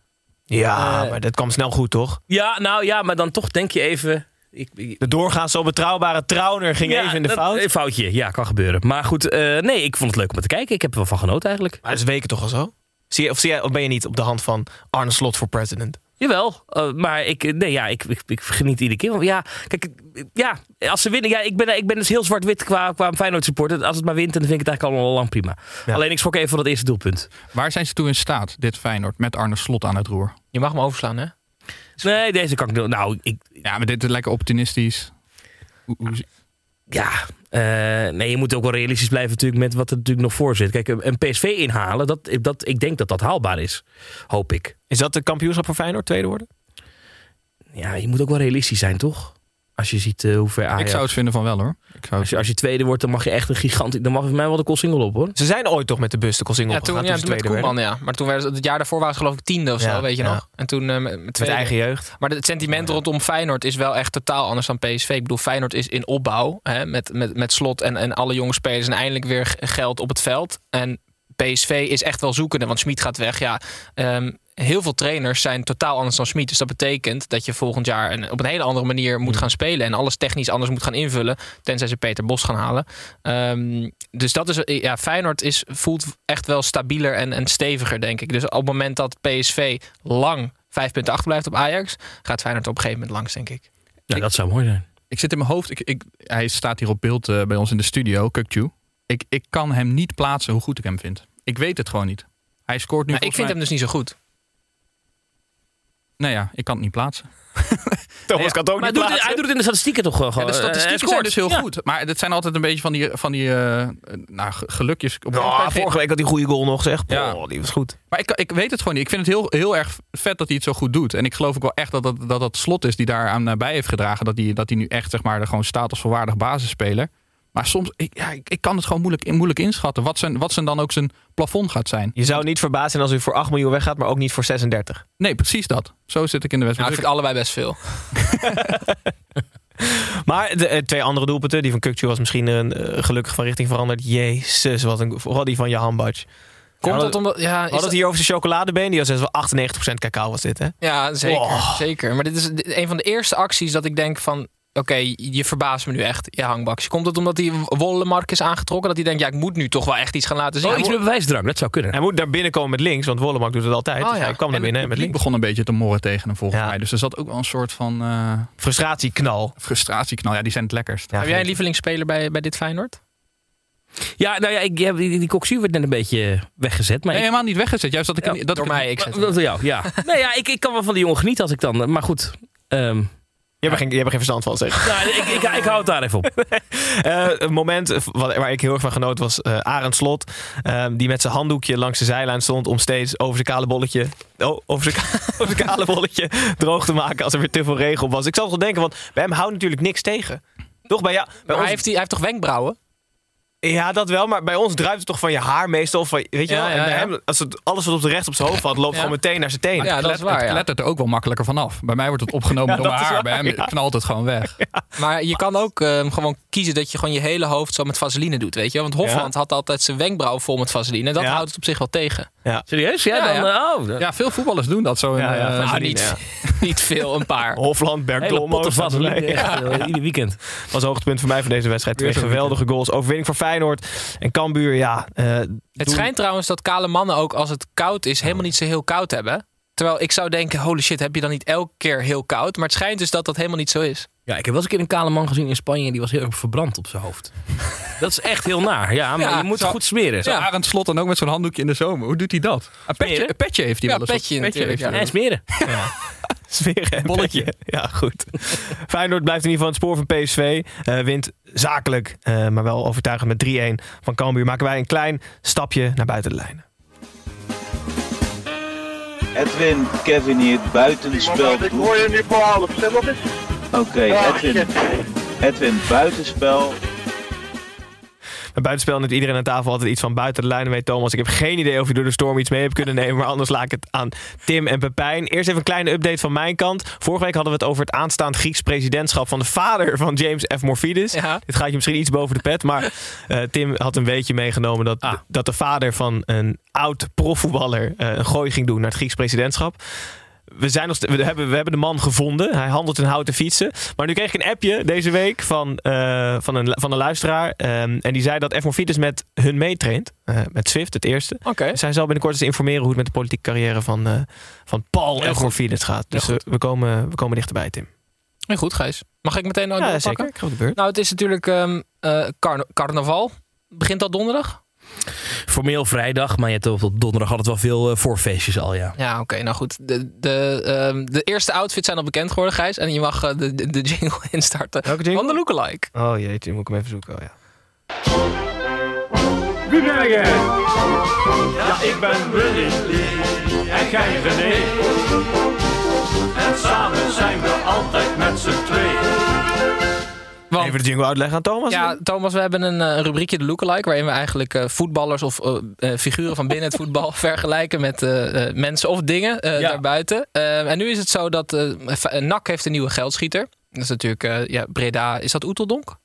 ja, eh, maar dat kwam snel goed, toch? Ja, nou ja, maar dan toch denk je even... Ik, ik- De doorgaans zo betrouwbare Trauner ging Ja, even in de dat- fout. Een foutje, ja, kan gebeuren. Maar goed, eh, nee, ik vond het leuk om te kijken. Ik heb er wel van genoten eigenlijk. Maar is weken toch al zo? Zie je, of, zie jij, of ben je niet op de hand van Arne Slot voor president? Jawel, eh, maar ik, nee, ja, ik, ik, ik geniet iedere keer. Want ja, kijk, ja, als ze winnen, ja, ik ben, ik ben dus heel zwart-wit qua, qua Feyenoord supporter. Als het maar wint, dan vind ik het eigenlijk al lang prima. Ja. Alleen ik schrok even van het eerste doelpunt. Waar zijn ze toe in staat, dit Feyenoord, met Arne Slot aan het roer? Je mag hem overslaan, hè? Nee, deze kan ik doen. Nou, ik, Ja, maar dit is lekker optimistisch. Hoe, hoe, ja, eh, nee, je moet ook wel realistisch blijven natuurlijk met wat er natuurlijk nog voor zit. Kijk, een PSV inhalen, dat, dat, ik denk dat dat haalbaar is. Hoop ik. Is dat de kampioenschap voor Feyenoord, tweede worden? Ja, je moet ook wel realistisch zijn, toch? Als je ziet eh, hoe ver Ajax... ik zou het vinden van wel hoor. Als je, als je tweede wordt, dan mag je echt een gigantisch... Dan mag voor mij wel de koolsingel op, hoor. Ze zijn ooit toch met de bus de Kossingel Ja, toen, ja, toen tweede Koeman, ja. Maar toen werden ze, het jaar daarvoor waren ze geloof ik tiende of zo, Ja, weet je ja. nog. En toen eh, met, eigen jeugd. Maar het sentiment rondom Feyenoord is wel echt totaal anders dan PSV. Ik bedoel, Feyenoord is in opbouw hè, met, met, met slot en, en alle jonge spelers. En eindelijk weer geld op het veld. En PSV is echt wel zoekende, want Smit gaat weg. Ja, ehm, heel veel trainers zijn totaal anders dan Smit. Dus dat betekent dat je volgend jaar een, op een hele andere manier moet gaan spelen. En alles technisch anders moet gaan invullen. Tenzij ze Peter Bos gaan halen. Ehm, dus dat is, ja, Feyenoord is, voelt echt wel stabieler en, en steviger, denk ik. Dus op het moment dat PSV lang vijf punten achterblijft op Ajax, gaat Feyenoord op een gegeven moment langs, denk ik. Nou, dat zou mooi zijn. Ik zit in mijn hoofd. Ik, ik, hij staat hier op beeld eh, bij ons in de studio, Kukju. Ik, ik kan hem niet plaatsen hoe goed ik hem vind. Ik weet het gewoon niet. Hij scoort nu. Maar ik vind hem dus niet zo goed. Nou ja, ik kan het niet plaatsen. [LAUGHS] Thomas kan het ook Maar niet hij doet, het- plaatsen. hij doet het in de statistieken toch gewoon. Ja, de Eh, statistieken hij zijn dus heel Ja. goed. Maar het zijn altijd een beetje van die, van die eh, nou, ge- gelukjes. Op Oh, vorige week had hij een goede goal nog, zeg. Ja. Oh, die was goed. Maar ik, ik weet het gewoon niet. Ik vind het heel, heel erg vet dat hij het zo goed doet. En ik geloof ook wel echt dat dat, dat, dat slot is die daar aan eh, bij heeft gedragen. Dat hij, dat hij nu echt zeg maar, er gewoon staat als volwaardig basisspeler. Maar soms, ik, ja, ik, ik kan het gewoon moeilijk, moeilijk inschatten. Wat zijn, wat zijn dan ook zijn plafond gaat zijn. Je zou niet verbaasd zijn als u voor 8 miljoen weggaat, maar ook niet voor 36. Nee, precies dat. Zo zit ik in de Nou, wedstrijd. ik vind allebei best veel. [LAUGHS] Maar de eh, twee andere doelpunten, die van Kukcu was misschien een, eh, gelukkig van richting veranderd. Jezus, wat een, vooral die van Jahan. Komt dat omdat... Ja, hadden het dat- hier over zijn chocoladebeen. Die was wel 98% cacao was dit, hè? ja zeker, Oh. zeker. Maar dit is een van de eerste acties dat ik denk van... Oké, je verbaast me nu echt, je hangbakje. Komt het omdat hij Wollemark is aangetrokken? Dat hij denkt, ja, ik moet nu toch wel echt iets gaan laten zien. Oh, iets met bewijsdrang, dat zou kunnen. Hij moet daar binnenkomen met links, want Wollemark doet het altijd. Oh, dus ja. hij kwam naar En binnen met links. begon een beetje te morren tegen hem volgens Ja. mij. Dus er zat ook wel een soort van eh, Frustratieknal. frustratieknal. Ja, die zijn het lekkerst. Ja, Heb jij een lievelingsspeler bij, bij dit Feyenoord? Ja, nou ja, ik, die, die Coxie werd net een beetje weggezet. Maar Nee, ik, helemaal niet weggezet. Juist dat ik, Ja, dat Door ik, mij, ik zet dat door jou, ja. [LAUGHS] nee, ja, ik, ik kan wel van die jongen genieten als ik dan... Maar goed, ehm, Je hebt, geen, je hebt er geen verstand van, zeg. [LAUGHS] nou, ik, ik, ik hou het daar even op. [LAUGHS] Eh, een moment waar ik heel erg van genoot was eh Arend Slot. eh, die met zijn handdoekje langs de zijlijn stond om steeds over zijn kale bolletje, oh, over zijn, [LAUGHS] over zijn kale bolletje droog te maken als er weer te veel regen op was. Ik zat toch denken, want bij hem houdt natuurlijk niks tegen. Toch bij jou? Bij Maar ons, hij, heeft, die- hij heeft toch wenkbrauwen? Ja, dat wel, maar bij ons druipt het toch van je haar meestal. Of van, weet je Ja, wel? En ja, bij ja. hem, als het, alles wat op de recht op zijn hoofd valt, loopt Ja. gewoon meteen naar zijn tenen. Ja, dat is waar, Het ja. klettert er ook wel makkelijker vanaf. Bij mij wordt het [LAUGHS] opgenomen Ja, door mijn haar. waar, Bij hem ja. knalt het gewoon weg. Maar je kan ook ehm, gewoon kiezen dat je gewoon je hele hoofd zo met vaseline doet, weet je? Want Hofland had altijd zijn wenkbrauw vol met vaseline. Dat Ja. houdt het op zich wel tegen. Ja. Serieus? Ja, Ja, dan... eh, oh, Ja, veel voetballers doen dat zo. in, Ja, ja, eh, Nou, niet, ja. [LAUGHS] niet veel, een paar. [LAUGHS] Hofland, Berg hele potten Dolmo. vast. Ja. Ieder weekend. was hoogtepunt voor mij van deze wedstrijd. Twee geweldige goals. Overwinning voor Feyenoord. En Cambuur, ja. eh, Het doen- schijnt trouwens dat kale mannen ook als het koud is helemaal niet zo heel koud hebben. Terwijl ik zou denken, holy shit, heb je dan niet elke keer heel koud? Maar het schijnt dus dat dat helemaal niet zo is. Ja, ik heb wel eens een keer een kale man gezien in Spanje. Die was heel erg verbrand op zijn hoofd. [LAUGHS] Dat is echt heel naar. Ja, maar Ja, je moet zo- goed smeren. Zo Arend Slot dan ook met zo'n handdoekje in de zomer. Hoe doet hij dat? Een petje, Smeren? een petje heeft hij Ja, wel eens. op. petje natuurlijk, heeft hij En smeren. [LAUGHS] Sfeer en Bolletje. petje. Ja, goed. [LAUGHS] Feyenoord blijft in ieder geval het spoor van PSV. Eh, wint zakelijk, eh, maar wel overtuigend met 3-1 van Cambuur. Maken wij een klein stapje naar buiten de lijnen. Edwin, Kevin hier, buitenspel. Ik hoor je nu voor half. Zeg Oké, Edwin. Edwin, buitenspel. Bij buitenspel neemt iedereen aan tafel altijd iets van buiten de lijnen mee. Thomas, ik heb geen idee of je door de storm iets mee hebt kunnen nemen. Maar anders laat ik het aan Tim en Pepijn. Eerst even een kleine update van mijn kant. Vorige week hadden we het over het aanstaand Grieks presidentschap van de vader van James F. Morphides. Ja. Dit gaat je misschien iets boven de pet. Maar [LAUGHS] eh, Tim had een weetje meegenomen dat, Ah. dat de vader van een oud profvoetballer eh, een gooi ging doen naar het Grieks presidentschap. We, zijn nog, we, hebben, we hebben de man gevonden. Hij handelt in houten fietsen. Maar nu kreeg ik een appje deze week van, eh, van, een, van een luisteraar. ehm, en die zei dat F. Morphides met hun meetraint. eh, met Swift, het eerste. Oké. Dus hij zal binnenkort eens informeren hoe het met de politieke carrière van, eh, van Paul Heel F. goed. Morphides gaat. Dus we, komen, we komen dichterbij, Tim. Heel goed, Gijs. Mag ik meteen nou Ja, doorpakken? zeker. Ik de beurt. Nou, het is natuurlijk ehm, eh, carna- carnaval. Begint al donderdag? Formeel vrijdag, maar je hebt op donderdag altijd wel veel eh, voorfeestjes al, ja. Ja, oké. nou goed. De, de, ehm, de eerste outfits zijn al bekend geworden, Gijs. En je mag eh, de, de, de jingle [LAUGHS] instarten. Welke jingle? Van de lookalike. Oh jeetje, moet ik hem even zoeken. Oh, ja. Wie ben jij? Ja, ik ben Willy en René. En samen zijn we altijd met z'n tweeën. Want, Even de jingle uitleggen aan Thomas. ja, Thomas, we hebben een eh, rubriekje, de lookalike... waarin we eigenlijk eh, voetballers of eh, figuren van binnen het voetbal... [LAUGHS] vergelijken met eh, eh, mensen of dingen eh, Ja. daarbuiten. En nu is het zo dat eh NAC heeft een nieuwe geldschieter. Dat is natuurlijk eh, ja, Breda. Is dat Oeteldonk?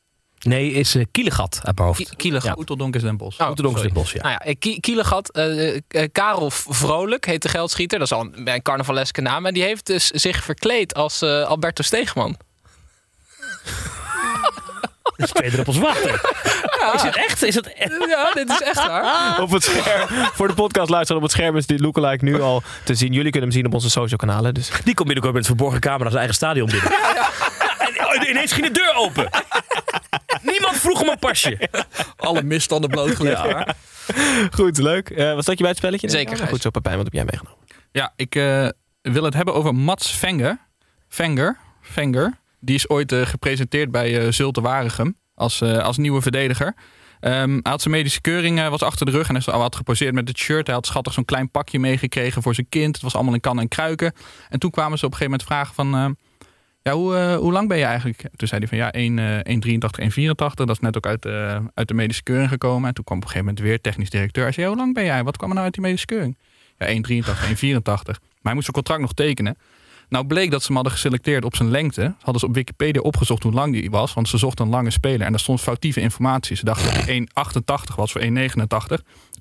Nee, is uh, Kielegat uit mijn hoofd. Ki- Kielegat. Oeteldonk is Den Bosch. Oh, Oeteldonk is. Den Bosch, ja. Nou ja, Ki- Kielegat, Karel Vrolijk heet de geldschieter. Dat is al een, een carnavaleske naam. En die heeft dus zich verkleed als eh, Alberto Steegman. Dat is twee druppels water. Is het echt? Is het echt? Ja, dit is echt waar. [LAUGHS] Op het scherm. Voor de podcast luisteren op het scherm is die lookalike nu al te zien. Jullie kunnen hem zien op onze social kanalen. Dus Die komt binnenkort met verborgen camera zijn eigen stadion binnen. [LAUGHS] En ineens ging de deur open. Niemand vroeg om een pasje. Alle misstanden blootgelegd. goed, leuk. Eh was dat je bij het spelletje? Zeker, Ja, goed zo, Pepijn. Wat heb jij meegenomen? Ja, ik eh, wil het hebben over Mats Venger. Venger, Venger. Die is ooit eh, gepresenteerd bij eh Zulte Waregem als, eh, als nieuwe verdediger. Ehm, hij had zijn medische keuring was achter de rug en hij had geposeerd met het shirt. Hij had schattig zo'n klein pakje meegekregen voor zijn kind. Het was allemaal in kan en kruiken. En toen kwamen ze op een gegeven moment vragen van... eh, ja, hoe, hoe lang ben je eigenlijk? Toen zei hij van ja, 1, eh 1,83, 1,84. Dat is net ook uit, eh, uit de medische keuring gekomen. En toen kwam op een gegeven moment weer technisch directeur. Hij zei, ja, hoe lang ben jij? Wat kwam er nou uit die medische keuring? Ja, 1,83, 1,84. Maar hij moest zijn contract nog tekenen. Nou bleek dat ze hem hadden geselecteerd op zijn lengte. Hadden ze op Wikipedia opgezocht hoe lang die was. Want ze zochten een lange speler. En daar stond foutieve informatie. Ze dachten dat hij 1,88 was voor 1,89.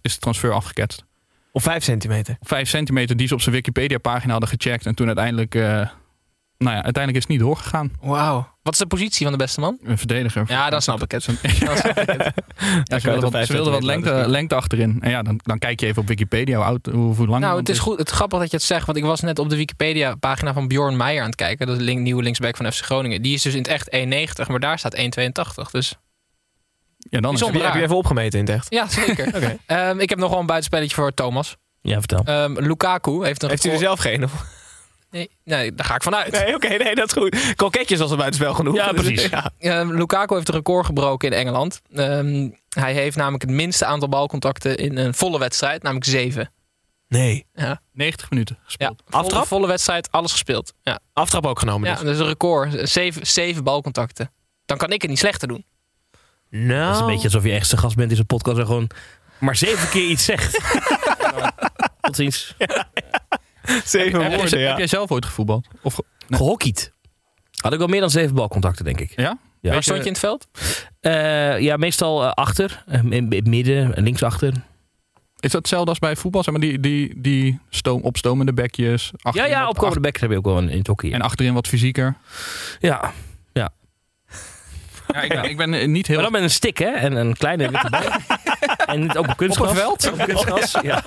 Is de transfer afgeketst. Op 5 centimeter. Op 5 centimeter die ze op zijn Wikipedia pagina hadden gecheckt. En toen uiteindelijk... eh, nou ja, uiteindelijk is het niet doorgegaan. Wauw. Wat is de positie van de beste man? Een verdediger. Ja, dan snap ik het. [LAUGHS] Ja. Ja, ze wilden wat, ze wilden wat lengte, lengte achterin. En ja, dan, dan kijk je even op Wikipedia hoe, oud, hoe, hoe lang Nou, het is goed. Het is grappig dat je het zegt, want ik was net op de Wikipedia-pagina van Bjorn Meijer aan het kijken. Dat is de link- nieuwe linksback van FC Groningen. Die is dus in het echt 1,90, maar daar staat 1,82. Dus Ja, dan is. Heb je, heb je even opgemeten in het echt? ja, zeker. [LAUGHS] Oké. Ehm, ik heb nog wel een buitenspelletje voor Thomas. Ja, vertel. Ehm, Lukaku heeft een Heeft u er zelf geen? of- Nee, nee, daar ga ik vanuit. Nee, oké, nee, dat is goed. Kroketjes als een buitenspel genoeg. Ja, Dus, precies. ja. Lukaku heeft een record gebroken in Engeland. Ehm, hij heeft namelijk het minste aantal balcontacten in een volle wedstrijd, namelijk zeven. Nee. Ja, 90 minuten ja. gespeeld. Volle, Aftrap? volle wedstrijd, alles gespeeld. Ja, Aftrap ook genomen ja dus. dat is een record. Zeven, zeven balcontacten. Dan kan ik het niet slechter doen. Nou. Dat is een beetje alsof je echt gast bent in zo'n podcast en gewoon maar zeven keer iets zegt. [LAUGHS] Tot ziens. [LAUGHS] zeven Heb, woorden, jij, ja. heb jij zelf ooit gevoetbald? Of, ge- Gehockeyd. Had ik wel meer dan zeven balcontacten, denk ik. ja? Ja. Waar stond je in het veld? Eh, ja, meestal eh, achter. eh, in in het midden, eh, linksachter. Is dat hetzelfde als bij voetbal? Zeg maar die, die, die stoom, opstomende bekjes. Ja, ja, opkomende bekken heb je ook wel in, in het hockey. En achterin wat fysieker. Ja, ja. Ja, ik, ben, ik ben niet heel... Maar dan met een stick, hè? En een kleine [LAUGHS] witte bal. En niet ook op kunstgras. Op een veld? Op kunstgras, ja.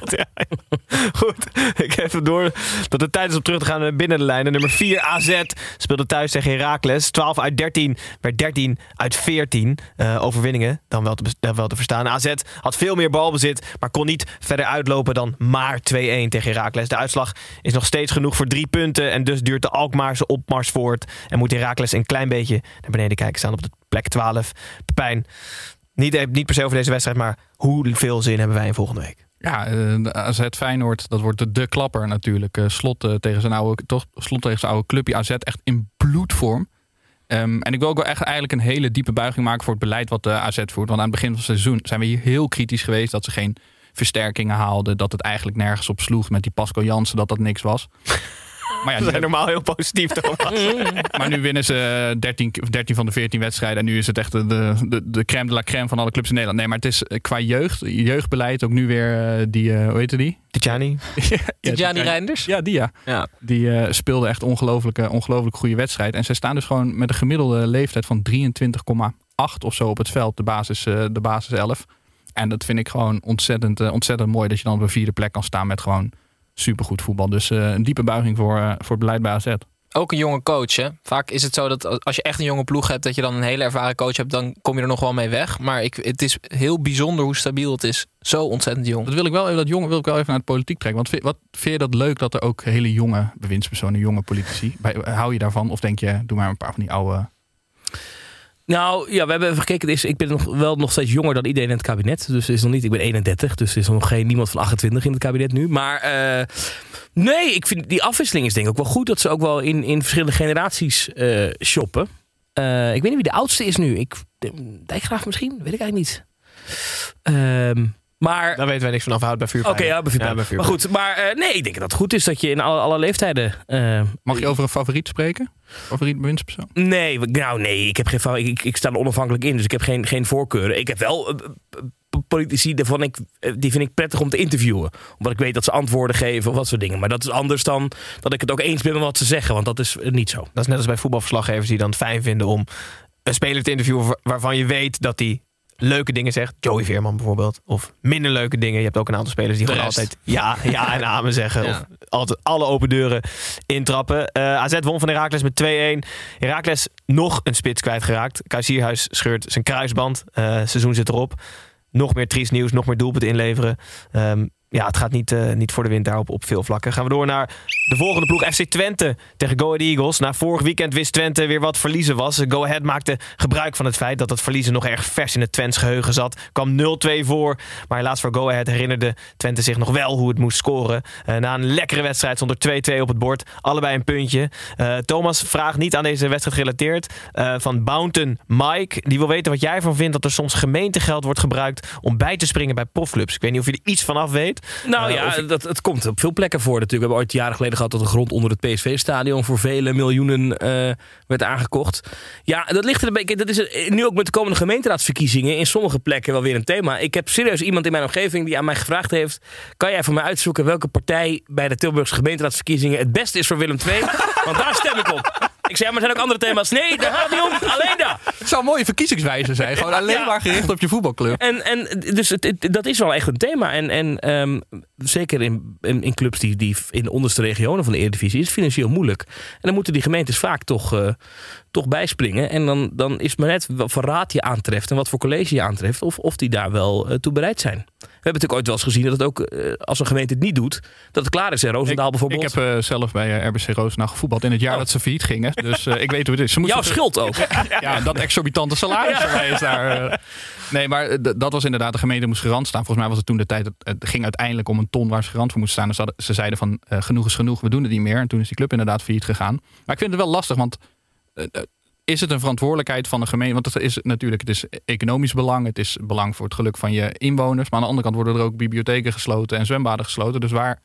Goed, ik het door dat het tijd is om terug te gaan naar binnen de lijnen. Nummer 4 AZ speelde thuis tegen Heracles. 12 uit 13 werd 13 uit 14 eh, overwinningen. Dan wel, te, dan wel te verstaan. AZ had veel meer balbezit, maar kon niet verder uitlopen dan maar 2-1 tegen Heracles. De uitslag is nog steeds genoeg voor drie punten. En dus duurt de Alkmaarse opmars voort. En moet Heracles een klein beetje naar beneden kijken. Staan op de plek 12. Pepijn, niet, niet per se over deze wedstrijd, maar hoeveel zin hebben wij in volgende week? Ja, eh, AZ Feyenoord, dat wordt de, klapper natuurlijk. Eh, slot, eh, tegen zijn oude, toch, slot tegen zijn oude clubje AZ echt in bloedvorm. Ehm, en ik wil ook wel echt eigenlijk een hele diepe buiging maken voor het beleid wat de AZ voert. Want aan het begin van het seizoen zijn we hier heel kritisch geweest dat ze geen versterkingen haalden. Dat het eigenlijk nergens op sloeg met die Pascal Jansen, dat dat niks was. Maar ja, [LAUGHS] nu zijn normaal heel positief, Thomas. [LAUGHS] maar nu winnen ze 13, 13 van de 14 wedstrijden. En nu is het echt de, de, de crème de la crème van alle clubs in Nederland. Nee, maar het is eh, qua jeugd, jeugdbeleid ook nu weer eh, die, eh, hoe heette [LAUGHS] die? Tijani. Tijani Reinders? Ja, die ja. Ja. Die eh, speelde echt ongelooflijke, ongelooflijk goede wedstrijd. En zij staan dus gewoon met een gemiddelde leeftijd van 23,8 of zo op het veld, de basis, eh, de basis 11. En dat vind ik gewoon ontzettend, eh, ontzettend mooi dat je dan op een vierde plek kan staan met gewoon supergoed voetbal. Dus eh, een diepe buiging voor, eh, voor het beleid bij AZ. Ook een jonge coach. Hè? Vaak is het zo dat als je echt een jonge ploeg hebt, dat je dan een hele ervaren coach hebt, dan kom je er nog wel mee weg. Maar ik, het is heel bijzonder hoe stabiel het is. Zo ontzettend jong. Dat wil ik wel even, dat jongen wil ik wel even naar de politiek trekken. Want vind, wat, vind je dat leuk dat er ook hele jonge bewindspersonen, jonge politici, bij, hou je daarvan? Of denk je, doe maar een paar van die oude... Nou ja, we hebben even gekeken. Is, ik ben nog, wel nog steeds jonger dan iedereen in het kabinet. Dus is nog niet, ik ben 31, dus er is nog geen niemand van 28 in het kabinet nu. Maar eh, nee, ik vind die afwisseling is denk ik ook wel goed. Dat ze ook wel in, in verschillende generaties eh, shoppen. Eh, ik weet niet wie de oudste is nu. Ik, Dijkgraaf misschien? Weet ik eigenlijk niet. Ehm, maar... Daar weten wij niks van afhoud bij vuurpijlen. Oké, ja, bij vuurpijlen. Ja, bij Maar goed, maar eh, nee, ik denk dat het goed is dat je in alle, alle leeftijden... eh, Mag je over een favoriet spreken? Favoriet bewindspersoon? Nee, nou nee, ik, heb geen, ik, ik sta er onafhankelijk in, dus ik heb geen, geen voorkeuren. Ik heb wel eh, politici, daarvan ik, die vind ik prettig om te interviewen. Omdat ik weet dat ze antwoorden geven of wat soort dingen. Maar dat is anders dan dat ik het ook eens ben met wat ze zeggen, want dat is niet zo. Dat is net als bij voetbalverslaggevers die dan het fijn vinden om een speler te interviewen wa- waarvan je weet dat hij leuke dingen zegt. Joey Veerman bijvoorbeeld. Of minder leuke dingen. Je hebt ook een aantal spelers die De gewoon rest. altijd ja, ja [LAUGHS] en amen zeggen. Ja. Of altijd alle open deuren intrappen. Eh AZ won van Heracles met 2-1. Heracles nog een spits kwijtgeraakt. Kuisierhuis scheurt zijn kruisband. Eh, seizoen zit erop. Nog meer triest nieuws, nog meer doelpunten inleveren. Ehm, ja, het gaat niet, eh, niet voor de wind daarop op veel vlakken. Gaan we door naar de volgende ploeg. FC Twente tegen Go Ahead Eagles. Na vorig weekend wist Twente weer wat verliezen was. Go Ahead maakte gebruik van het feit dat het verliezen nog erg vers in het Twents geheugen zat. Kwam 0-2 voor. Maar helaas voor Go Ahead herinnerde Twente zich nog wel hoe het moest scoren. Eh, na een lekkere wedstrijd stond er 2-2 op het bord. Allebei een puntje. Eh, Thomas vraagt niet aan deze wedstrijd gerelateerd. van Bounton Mike. Die wil weten wat jij ervan vindt dat er soms gemeentegeld wordt gebruikt om bij te springen bij profclubs. Ik weet niet of je er iets van af weet. Nou Eh, ja, dat, het komt op veel plekken voor natuurlijk. We hebben ooit jaren geleden gehad dat de grond onder het PSV-stadion voor vele miljoenen eh, werd aangekocht. Ja, dat ligt er een beetje. Dat is er nu ook met de komende gemeenteraadsverkiezingen in sommige plekken wel weer een thema. Ik heb serieus iemand in mijn omgeving die aan mij gevraagd heeft: kan jij voor mij uitzoeken welke partij bij de Tilburgse gemeenteraadsverkiezingen het beste is voor Willem II? [LAUGHS] Want daar stem ik op. Ik zei, ja, maar er zijn ook andere thema's. Nee, daar gaat het niet om. Alleen daar. Het zou een mooie verkiezingswijze zijn. Gewoon [LAUGHS] alleen Ja. maar gericht op je voetbalclub. En, en dus het, het- dat is wel echt een thema. En, en ehm, zeker in, in, in clubs die, die in de onderste regionen van de Eredivisie is het financieel moeilijk. En dan moeten die gemeentes vaak toch, eh, toch bijspringen. En dan, dan is het maar net wat voor raad je aantreft en wat voor college je aantreft. Of, of die daar wel eh, toe bereid zijn. We hebben natuurlijk ooit wel eens gezien dat het ook, eh, als een gemeente het niet doet, dat het klaar is. En Roosendaal bijvoorbeeld. Ik heb eh, zelf bij eh, RBC Roosendaal gevoetbald in het jaar Oh. dat ze failliet gingen. Dus ik weet hoe het is. Ze Jouw schuld ook. [LAUGHS] Ja, dat exorbitante salaris is daar. Nee, maar dat was inderdaad, de gemeente moest garant staan. Volgens mij was het toen de tijd, het, ging uiteindelijk om een ton waar ze garant voor moesten staan. Dus ze zeiden van, genoeg is genoeg, we doen het niet meer. En toen is die club inderdaad failliet gegaan. Maar ik vind het wel lastig, want is het een verantwoordelijkheid van de gemeente? Want het is natuurlijk, het is economisch belang, het is belang voor het geluk van je inwoners. Maar aan de andere kant worden er ook bibliotheken gesloten en zwembaden gesloten. Dus waar,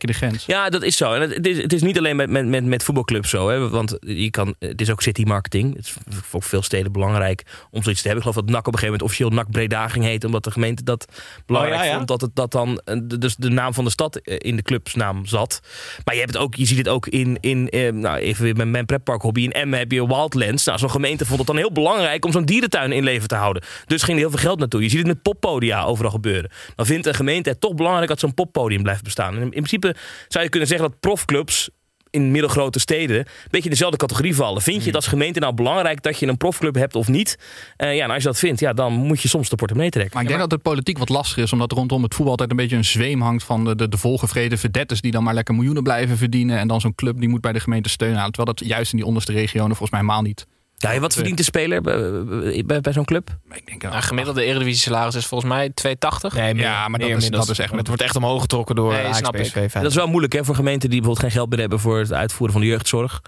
je de grens. Ja, dat is zo. En het, het is, het is niet alleen met, met, met, met voetbalclubs zo. Hè? Want je kan, het is ook city marketing. Het is voor veel steden belangrijk om zoiets te hebben. Ik geloof dat NAC op een gegeven moment officieel NAC Breda ging heten. Omdat de gemeente dat belangrijk Oh, ja, ja. vond. Dat, het, dat dan eh, de- dus de naam van de stad eh, in de clubsnaam zat. Maar je, hebt het ook, je ziet het ook in, in eh, nou even weer met mijn pretpark hobby. In Emmen heb je Wildlands. Nou, zo'n gemeente vond het dan heel belangrijk om zo'n dierentuin in leven te houden. Dus ging er heel veel geld naartoe. Je ziet het met poppodia overal gebeuren. Dan vindt een gemeente het toch belangrijk dat zo'n poppodium blijft bestaan. En in, in principe zou je kunnen zeggen dat profclubs in middelgrote steden een beetje in dezelfde categorie vallen. Vind je het als gemeente nou belangrijk dat je een profclub hebt of niet? Eh, ja, en als je dat vindt, ja, dan moet je soms de portemonnee trekken. Maar ik denk dat het politiek wat lastig is, omdat rondom het voetbal altijd een beetje een zweem hangt van de, de, de volgevreden verdetters die dan maar lekker miljoenen blijven verdienen. En dan zo'n club die moet bij de gemeente steunen halen. Terwijl dat juist in die onderste regionen volgens mij helemaal niet. Ja, wat verdient de speler bij, bij, bij zo'n club? Ik denk, Nou, gemiddelde eredivisie salaris is volgens mij 280. Nee, meer, Ja, maar dat meer is- inmiddels. dat is echt met- Het wordt echt omhoog getrokken door Nee, snap ik. Dat is wel moeilijk hè, voor gemeenten die bijvoorbeeld geen geld meer hebben voor het uitvoeren van de jeugdzorg.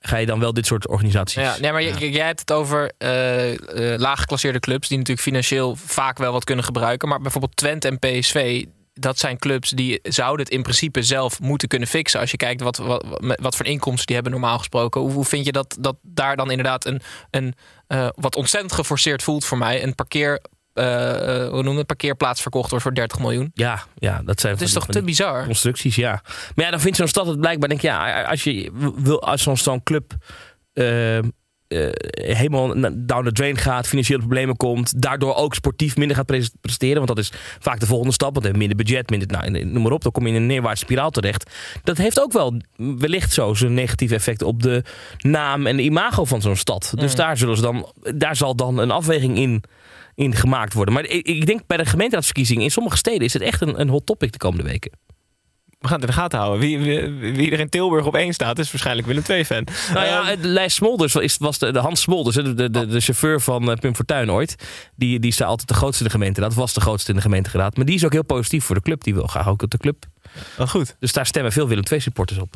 Ga je dan wel dit soort organisaties? Ja, nee, maar jij hebt het over eh eh, laaggeklasseerde clubs die natuurlijk financieel vaak wel wat kunnen gebruiken. Maar bijvoorbeeld Twente en PSV, dat zijn clubs die zouden het in principe zelf moeten kunnen fixen. Als je kijkt wat, wat, wat, voor inkomsten die hebben normaal gesproken. Hoe, hoe vind je dat, dat daar dan inderdaad een, een eh, wat ontzettend geforceerd voelt voor mij, een parkeer. eh, hoe noem je het? parkeerplaats verkocht wordt voor 30 miljoen. Ja, ja dat zijn Het is toch te bizar? constructies, ja. Maar ja, dan vindt zo'n stad het blijkbaar, denk ik, ja, als je wil, als zo'n zo'n club eh, helemaal down the drain gaat, financiële problemen komt, daardoor ook sportief minder gaat pres- presteren, want dat is vaak de volgende stap, want minder budget, minder, nou, noem maar op, dan kom je in een neerwaartse spiraal terecht. Dat heeft ook wel wellicht zo zijn negatieve effect op de naam en de imago van zo'n stad. Dus Mm. daar, zullen ze dan, daar zal dan een afweging in, in gemaakt worden. Maar ik, ik denk bij de gemeenteraadsverkiezingen in sommige steden is het echt een, een hot topic de komende weken. We gaan het in de gaten houden. Wie, wie, wie er in Tilburg op één staat, is waarschijnlijk Willem II-fan. Nou ja, Lijs Smolders is, was de, de Hans Smolders, de, de, de chauffeur van eh, Pim Fortuyn ooit. Die, die is altijd de grootste in de gemeenteraad. Was de grootste in de gemeenteraad. Maar die is ook heel positief voor de club. Die wil graag ook op de club. Wat goed. Dus daar stemmen veel Willem II supporters op.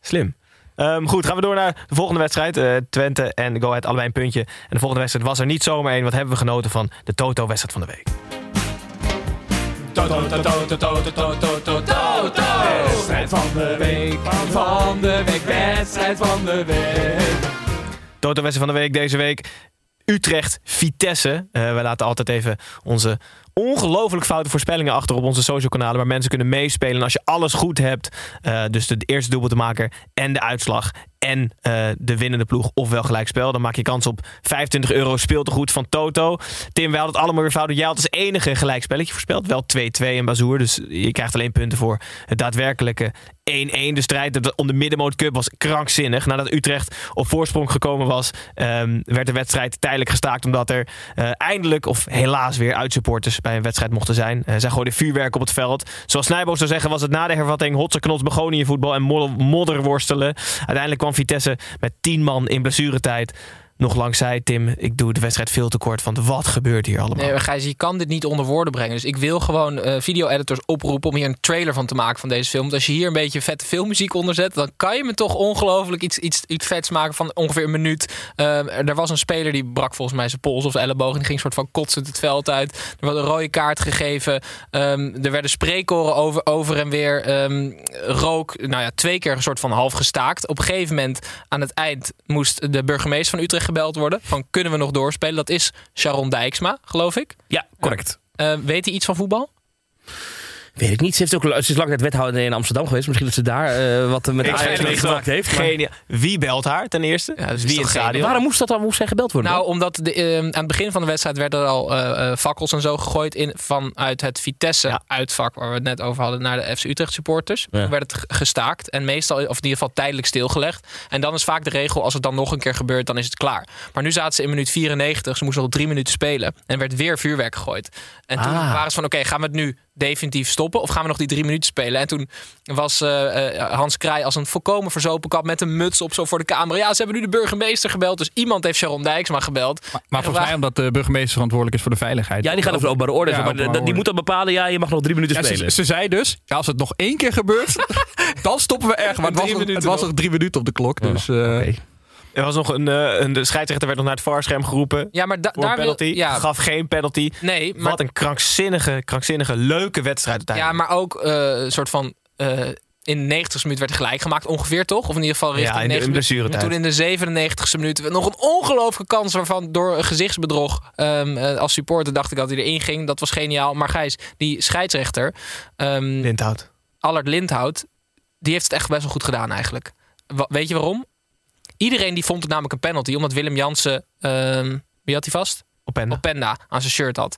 Slim. Ehm, goed, gaan we door naar de volgende wedstrijd. Eh, Twente en Go Ahead, allebei een puntje. En de volgende wedstrijd was er niet zomaar één. Wat hebben we genoten van de Toto-wedstrijd van de week? Toto, toto, toto, toto, toto, toto. Wedstrijd van de week, van de week, wedstrijd van de week. Toto-wedstrijd van de week deze week. Utrecht, Vitesse. Eh we laten altijd even onze ongelooflijk foute voorspellingen achter op onze social kanalen. Waar mensen kunnen meespelen. En als je alles goed hebt, eh, dus de eerste doelpuntenmaker en de uitslag en eh, de winnende ploeg ofwel gelijkspel. Dan maak je kans op 25 euro speeltegoed van Toto. Tim, wij hadden het allemaal weer fout. Jij had als enige gelijkspelletje voorspeld. Wel 2-2 in Bazoer. Dus je krijgt alleen punten voor het daadwerkelijke 1-1. De strijd om de Middenmoot Cup was krankzinnig. Nadat Utrecht op voorsprong gekomen was, ehm, werd de wedstrijd tijdelijk gestaakt. Omdat er eh, eindelijk, of helaas weer, uitsupporters bij een wedstrijd mochten zijn. Eh, zij gooiden vuurwerk op het veld. Zoals Snijboos zou zeggen, was het na de hervatting hotse knots begonië voetbal en modder- modderworstelen. Uiteindelijk kwam Vitesse met 10 man in blessuretijd. Nog langs zei Tim, ik doe de wedstrijd veel te kort. Want wat gebeurt hier allemaal? Nee, Gijs, je kan dit niet onder woorden brengen. Dus ik wil gewoon eh, video-editors oproepen om hier een trailer van te maken van deze film. Want als je hier een beetje vette filmmuziek onder zet, dan kan je me toch ongelooflijk iets, iets, iets vets maken van ongeveer een minuut. Ehm, er was een speler die brak volgens mij zijn pols of elleboog. En die ging soort van kotsend het veld uit. Er werd een rode kaart gegeven. Ehm, er werden spreekkoren over, over en weer. Ehm, rook, nou ja, twee keer een soort van half gestaakt. Op een gegeven moment aan het eind moest de burgemeester van Utrecht gebeld worden. Van kunnen we nog doorspelen? Dat is Sharon Dijksma, geloof ik. Ja, correct. Eh, weet hij iets van voetbal? Weet ik niet. Ze, heeft ook, ze is lang tijd wethouder in Amsterdam geweest. Misschien dat ze daar eh, wat met Ik Ajax meegemaakt heeft. Wie belt haar ten eerste? Ja, is Wie in het stadion? Waarom moest dat dan moest zij gebeld worden? Nou, dan? omdat de, eh, aan het begin van de wedstrijd werden er al eh, eh, fakkels en zo gegooid in, vanuit het Vitesse-uitvak, waar we het net over hadden, naar de FC Utrecht supporters. Ja. Toen werd het gestaakt en meestal, of in ieder geval tijdelijk stilgelegd. En dan is vaak de regel, als het dan nog een keer gebeurt, dan is het klaar. Maar nu zaten ze in minuut 94, ze moesten nog drie minuten spelen en werd weer vuurwerk gegooid. En toen Ah. waren ze van, oké, gaan we het nu definitief stoppen of gaan we nog die drie minuten spelen? En toen was eh, eh, Hans Kraai als een volkomen verzopen kap met een muts op zo voor de camera. Ja, ze hebben nu de burgemeester gebeld, dus iemand heeft Sharon Dijksma gebeld. Maar volgens mij omdat de burgemeester verantwoordelijk is voor de veiligheid. ja, die gaat over openbare orde. Ja, maar openbare die, orde. moet dan bepalen, ja, je mag nog drie minuten Ja, spelen. ze, ze zei dus, ja, als het nog één keer gebeurt, [LAUGHS] dan stoppen we erg. Maar het was, nog, het was nog. drie minuten op de klok. Dus, eh, Oké. Er was nog een, eh, een de scheidsrechter werd nog naar het VAR-scherm geroepen. Ja, maar da- daar een penalty. wil... Ja, Gaf geen penalty. nee, maar, Wat een krankzinnige, krankzinnige, leuke wedstrijd ja, maar ook eh, een soort van eh, in de 90ste minuut werd gelijk gemaakt, ongeveer toch? Of in ieder geval richting Ja, in de- 90 in minuten. blessuretijd. En toen in de 97ste minuut nog een ongelooflijke kans waarvan door een gezichtsbedrog ehm, eh, als supporter dacht ik dat hij erin ging. Dat was geniaal. Maar Gijs, die scheidsrechter, ehm Lindhout. Allard Lindhout, die heeft het echt best wel goed gedaan eigenlijk. Wa- weet je waarom? Iedereen die vond het namelijk een penalty, omdat Willem Jansen, ehm, wie had hij vast? Openda. Openda aan zijn shirt had.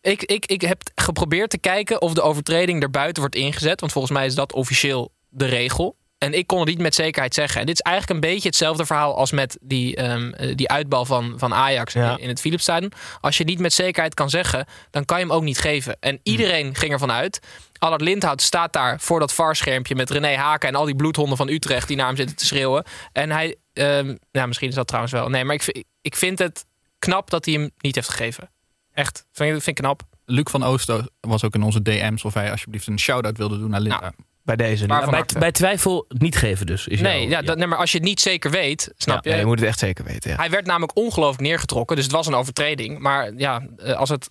Ik, ik, ik heb geprobeerd te kijken of de overtreding erbuiten wordt ingezet. Want volgens mij is dat officieel de regel. En ik kon het niet met zekerheid zeggen. En dit is eigenlijk een beetje hetzelfde verhaal als met die, ehm, eh, die uitbal van, van Ajax Ja. in, het Philipsstadion. Als je niet met zekerheid kan zeggen, dan kan je hem ook niet geven. En iedereen ging ervan uit. Allard Lindhout staat daar voor dat VAR-schermpje met René Haken en al die bloedhonden van Utrecht die naar hem zitten te schreeuwen. En hij, nou misschien is dat trouwens wel. Nee, maar ik, vind- ik vind het knap dat hij hem niet heeft gegeven. Echt, vind, vind ik knap. Luc van Oosten was ook in onze DM's of hij alsjeblieft een shout-out wilde doen naar Linda. Bij deze. Maar bij, bij twijfel niet geven dus. Is Nee, jouw- ja, dat, nee, maar als je het niet zeker weet, snap Ja, je? je moet het echt zeker weten. Ja. Hij werd namelijk ongelooflijk neergetrokken, dus het was een overtreding. Maar ja, eh, als het,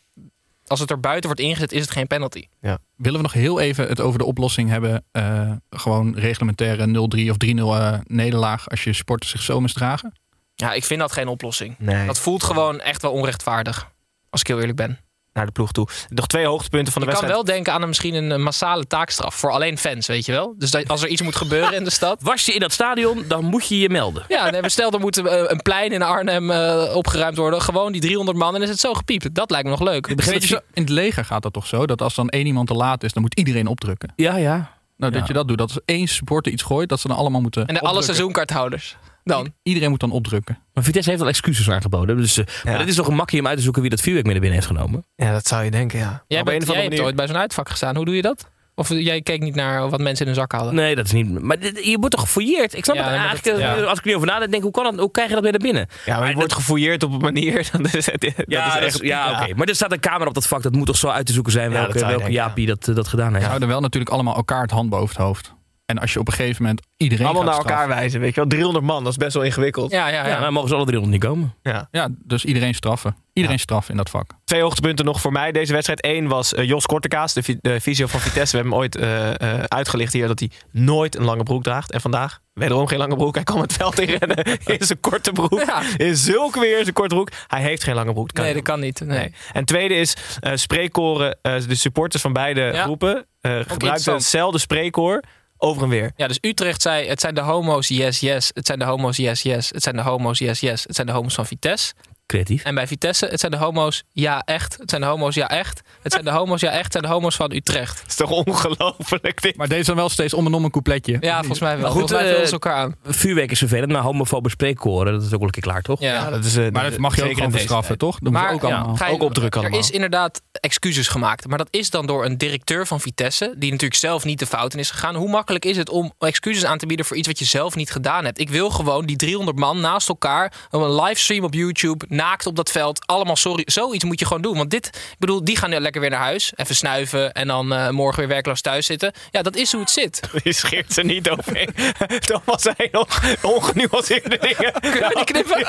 als het er buiten wordt ingezet, is het geen penalty. Willen we nog heel even het over de oplossing hebben? eh, gewoon reglementaire 0-3 of 3-0 eh, nederlaag als je supporters zich zo misdragen? Ja, ik vind dat geen oplossing. Nee. Dat voelt gewoon echt wel onrechtvaardig. Als ik heel eerlijk ben. Naar de ploeg toe. Nog twee hoogtepunten van de Je kan wedstrijd. wel denken aan een, misschien een, massale taakstraf voor alleen fans, weet je wel? Dus dat, als er iets moet gebeuren in de stad. [LAUGHS] Was je in dat stadion, dan moet je je melden. Ja, nee, stel er moet eh, een plein in Arnhem eh, opgeruimd worden. Gewoon die 300 man en is het zo gepiept. Dat lijkt me nog leuk. Weet je, zo- in het leger gaat dat toch zo? Dat als dan één iemand te laat is, dan moet iedereen opdrukken. Ja, ja. Nou, dat Ja. je dat doet. Dat als één supporter iets gooit, dat ze dan allemaal moeten En de alle seizoenkaarthouders. Dan. Iedereen moet dan opdrukken. Maar Vitesse heeft al excuses aangeboden. Dus eh, maar dit is toch een makkie om uit te zoeken wie dat vuurwerk mee naar binnen heeft genomen. Ja, dat zou je denken, ja. Jij, Op een bent, jij andere hebt manier. ooit bij zo'n uitvak gestaan. Hoe doe je dat? Of jij keek niet naar wat mensen in hun zak hadden? Nee, dat is niet. Maar dit- je wordt toch gefouilleerd? Ik snap Ja, het eigenlijk. dat- ja. Als ik er niet over nadenk, denk hoe, kan dat, hoe krijg je dat weer naar binnen? Ja, maar je wordt gefouilleerd op een manier. [LAUGHS] Dat is, dat Ja, is dat echt, is- ja, oké. Maar er staat een camera op dat vak. Dat moet toch zo uit te zoeken zijn Ja, dat welke, welke denken, Jaapie dat, eh, dat gedaan heeft. Ze houden wel natuurlijk allemaal elkaar het hand boven het hoofd. En als je op een gegeven moment iedereen Allemaal gaat naar elkaar straffen- wijzen, weet je wel. 300 man, dat is best wel ingewikkeld. Ja, ja, ja. Ja, dan mogen ze alle 300 niet komen. Ja. Ja, dus iedereen straffen. Iedereen straffen in dat vak. Twee hoogtepunten nog voor mij. Deze wedstrijd Eén was eh, Jos Kortekaas, de, de visio van Vitesse. We hebben hem ooit eh, eh, uitgelicht hier dat hij nooit een lange broek draagt. En vandaag wederom geen lange broek. Hij kwam het veld in rennen [LAUGHS] in zijn korte broek. Ja. In zulke weer in zijn korte broek. Hij heeft geen lange broek. Dat kan Nee, dat kan niet. Nee. Nee. En tweede is eh spreekkoren. eh, de supporters van beide Ja. groepen eh, gebruikten hetzelfde spreekkoor over en weer. Ja, dus Utrecht zei: het zijn de homo's, yes, yes. Het zijn de homo's, yes, yes. Het zijn de homo's, yes, yes. Het zijn de homo's van Vitesse. Creatief. En bij Vitesse: het zijn de homo's, ja, echt. Het zijn de homo's, ja, echt. Het zijn de homo's, ja, echt. Het zijn de homo's van Utrecht. Het is toch ongelooflijk dit. Maar deze dan wel steeds om en om een coupletje. Ja, volgens mij wel. Goed, volgens mij eh, vullen ze elkaar aan. Vuurwerk is vervelend, maar homofobe spreekkoren, dat is ook wel een keer klaar, toch? Ja. dat is, eh, Maar dat mag je ook gewoon tijd. toch? Dat moet Maar ook ja, allemaal. ga je- Ook opdrukken Er is inderdaad excuses gemaakt. Maar dat is dan door een directeur van Vitesse. Die natuurlijk zelf niet de fout in is gegaan. Hoe makkelijk is het om excuses aan te bieden voor iets wat je zelf niet gedaan hebt? Ik wil gewoon die 300 man naast elkaar. Een livestream op YouTube. Naakt op dat veld. Allemaal sorry. Zoiets moet je gewoon doen. Want dit, ik bedoel, die gaan nu lekker weer naar huis. Even snuiven. En dan eh, morgen weer werkloos thuis zitten. Ja, dat is hoe het zit. [LAUGHS] Je scheert ze niet overheen. [LAUGHS] Thomas zei nog ongenuanceerde dingen. [LAUGHS] Kunnen we die knippen?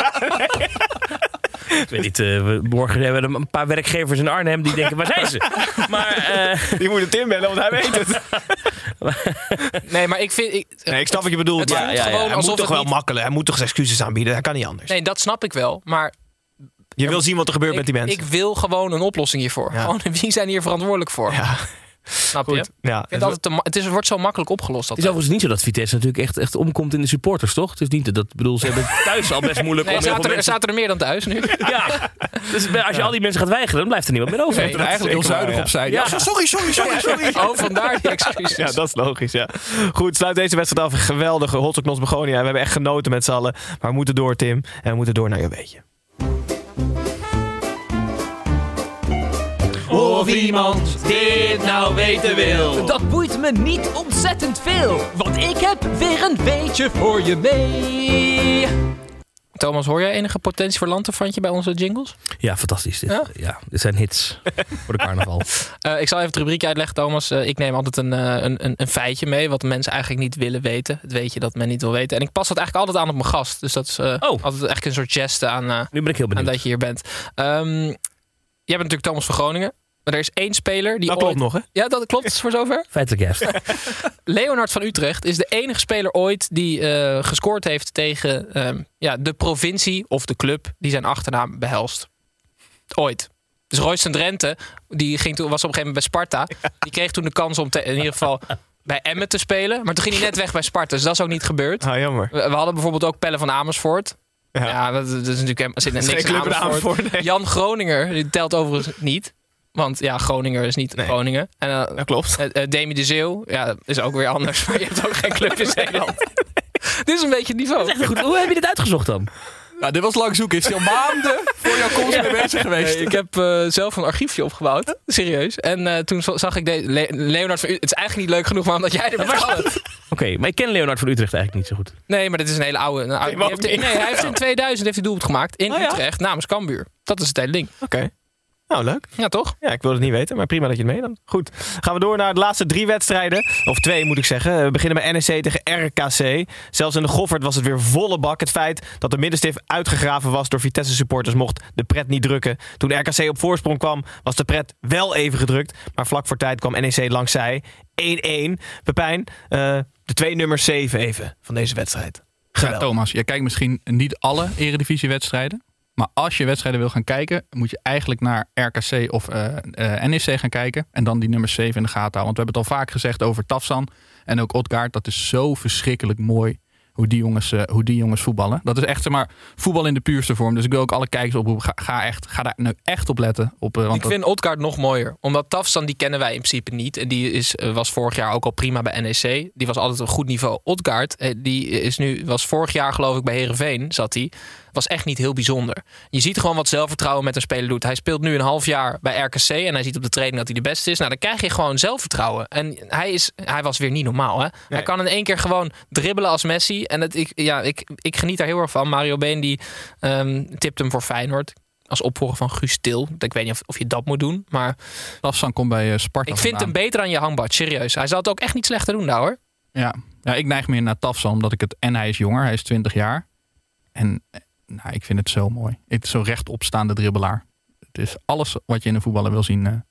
Ik weet niet, eh, we- morgen hebben we een paar werkgevers in Arnhem die denken, waar zijn ze? Maar eh, Die moet Tim bellen, want hij weet het. Nee, maar ik vind... Ik, Nee, ik snap wat je bedoelt. Het Ja, ja, Hij moet toch wel niet- makkelijk. Hij moet toch zijn excuses aanbieden. Hij kan niet anders. Nee, dat snap ik wel. Maar Je wil zien wat er gebeurt met die mensen. ik wil gewoon een oplossing hiervoor. Ja. Gewoon, [LAUGHS] wie zijn hier verantwoordelijk voor? Ja, Snap je? goed. Ja, Ik vind altijd te ma- het, is, het wordt zo makkelijk opgelost. het is overigens niet zo dat Vitesse natuurlijk echt, echt omkomt in de supporters, toch? Het is niet dat, ik bedoel, ze hebben het [LAUGHS] thuis al best moeilijk Nee, om zaten er, mensen... zaten er meer dan thuis nu? [LAUGHS] Ja, dus als je al die mensen gaat weigeren, dan blijft er niemand meer over. Nee, Er eigenlijk heel zuinig ja. op zijn. Ja. Ja, sorry, sorry, sorry, sorry. Oh, vandaar die excuses. ja, dat is logisch. Ja. Goed, sluit deze wedstrijd af. Geweldige Hotspot Begonia. We hebben echt genoten met z'n allen. Maar we moeten door, Tim. En we moeten door naar je weetje. Of iemand dit nou weten wil. Dat boeit me niet ontzettend veel, want ik heb weer een beetje voor je mee. Thomas, hoor jij enige potentie voor lanterfantje bij onze jingles? Ja, fantastisch dit. Ja? Ja, dit zijn hits voor de carnaval. [LAUGHS] Eh, ik zal even het rubriekje uitleggen, Thomas. Eh, ik neem altijd een, eh, een, een, een feitje mee wat mensen eigenlijk niet willen weten. Het weet je dat men niet wil weten. En ik pas dat eigenlijk altijd aan op mijn gast. Dus dat is eh, altijd eigenlijk een soort geste aan, Nu ben ik heel aan benieuwd. dat je hier bent. Ehm, jij bent natuurlijk Thomas van Groningen. Maar er is één speler die Dat klopt ooit... nog, hè? Ja, dat klopt voor zover. [LAUGHS] Feitelijk juist. [LAUGHS] Leonard van Utrecht is de enige speler ooit die eh, gescoord heeft tegen ehm, ja, de provincie of de club die zijn achternaam behelst. Ooit. Dus Royston Drenthe, die ging toen, was op een gegeven moment bij Sparta. [LAUGHS] Die kreeg toen de kans om te, in ieder geval bij Emmen te spelen. Maar toen ging hij net weg bij Sparta, dus dat is ook niet gebeurd. Ah, jammer. We, we hadden bijvoorbeeld ook Pelle van Amersfoort. Ja, dat, dat is natuurlijk zit niks in club in Amersfoort. Amersfoort, nee. Jan Groninger, die telt overigens niet. Want ja, Groninger is niet Groningen. En, eh, Dat klopt. eh, eh, Demi de Zeeuw, ja, is ook weer anders. [LAUGHS] Maar je hebt ook geen club in Zeeland. [LAUGHS] Dit is een beetje het niveau. Goed, hoe heb je dit uitgezocht dan? Nou, dit was lang zoeken. Is hij al maanden voor jouw komst mee bezig geweest? Nee, ik heb eh, zelf een archiefje opgebouwd. Serieus. En eh, toen zag ik de, Le- Leonard van U- Het is eigenlijk niet leuk genoeg, maar omdat jij er vertelt. Oké, maar ik ken Leonard van Utrecht eigenlijk niet zo goed. Nee, maar dit is een hele oude. Een oude Nee, heeft, hij heeft in 2000 heeft hij doelpunt gemaakt in Oh ja? Utrecht namens Cambuur. Dat is het hele ding. Oké. Nou, leuk. Ja, toch? Ja, ik wilde het niet weten, maar prima dat je het meenam. Goed, gaan we door naar de laatste drie wedstrijden. Of twee moet ik zeggen. We beginnen bij NEC tegen RKC. Zelfs in de Goffert was het weer volle bak. Het feit dat de middenstip uitgegraven was door Vitesse supporters mocht de pret niet drukken. Toen RKC op voorsprong kwam was de pret wel even gedrukt. Maar vlak voor tijd kwam NEC langs zij. 1-1. Pepijn, eh, de twee nummers 7 even van deze wedstrijd. Ja, Geweldig. Thomas, je kijkt misschien niet alle eredivisiewedstrijden. Maar als je wedstrijden wil gaan kijken, moet je eigenlijk naar RKC of eh, eh, NEC gaan kijken. En dan die nummer 7 in de gaten houden. Want we hebben het al vaak gezegd over Tafsan en ook Odgaard. Dat is zo verschrikkelijk mooi hoe die jongens, eh, hoe die jongens voetballen. Dat is echt zeg maar, voetbal in de puurste vorm. Dus ik wil ook alle kijkers oproepen. Ga, ga, echt, ga daar nu echt op letten. Op, eh, want Ik dat- vind Odgaard nog mooier. Omdat Tafsan, die kennen wij in principe niet. En die is, eh, was vorig jaar ook al prima bij NEC. Die was altijd een goed niveau. Odgaard, eh, die is nu, was vorig jaar geloof ik bij Herenveen zat hij. Was echt niet heel bijzonder. Je ziet gewoon wat zelfvertrouwen met een speler doet. Hij speelt nu een half jaar bij RKC. En hij ziet op de training dat hij de beste is. Nou, dan krijg je gewoon zelfvertrouwen. En hij, is, hij was weer niet normaal. Hè? Hij kan in één keer gewoon dribbelen als Messi. En het, ik, ja, ik, ik geniet daar heel erg van. Mario Been die ehm, tipt hem voor Feyenoord als opvolger van Guus Til. Ik weet niet of, of je dat moet doen, maar Tafsan komt bij eh, Sparta ik vind hem beter dan je hangbad, serieus. Hij zal het ook echt niet slechter doen daar hoor. Ja. ja, ik neig meer naar Tafsan, omdat ik het... En hij is jonger, hij is 20 jaar. En eh, nou, ik vind het zo mooi. Het is zo'n rechtopstaande dribbelaar. Het is alles wat je in een voetballer wil zien.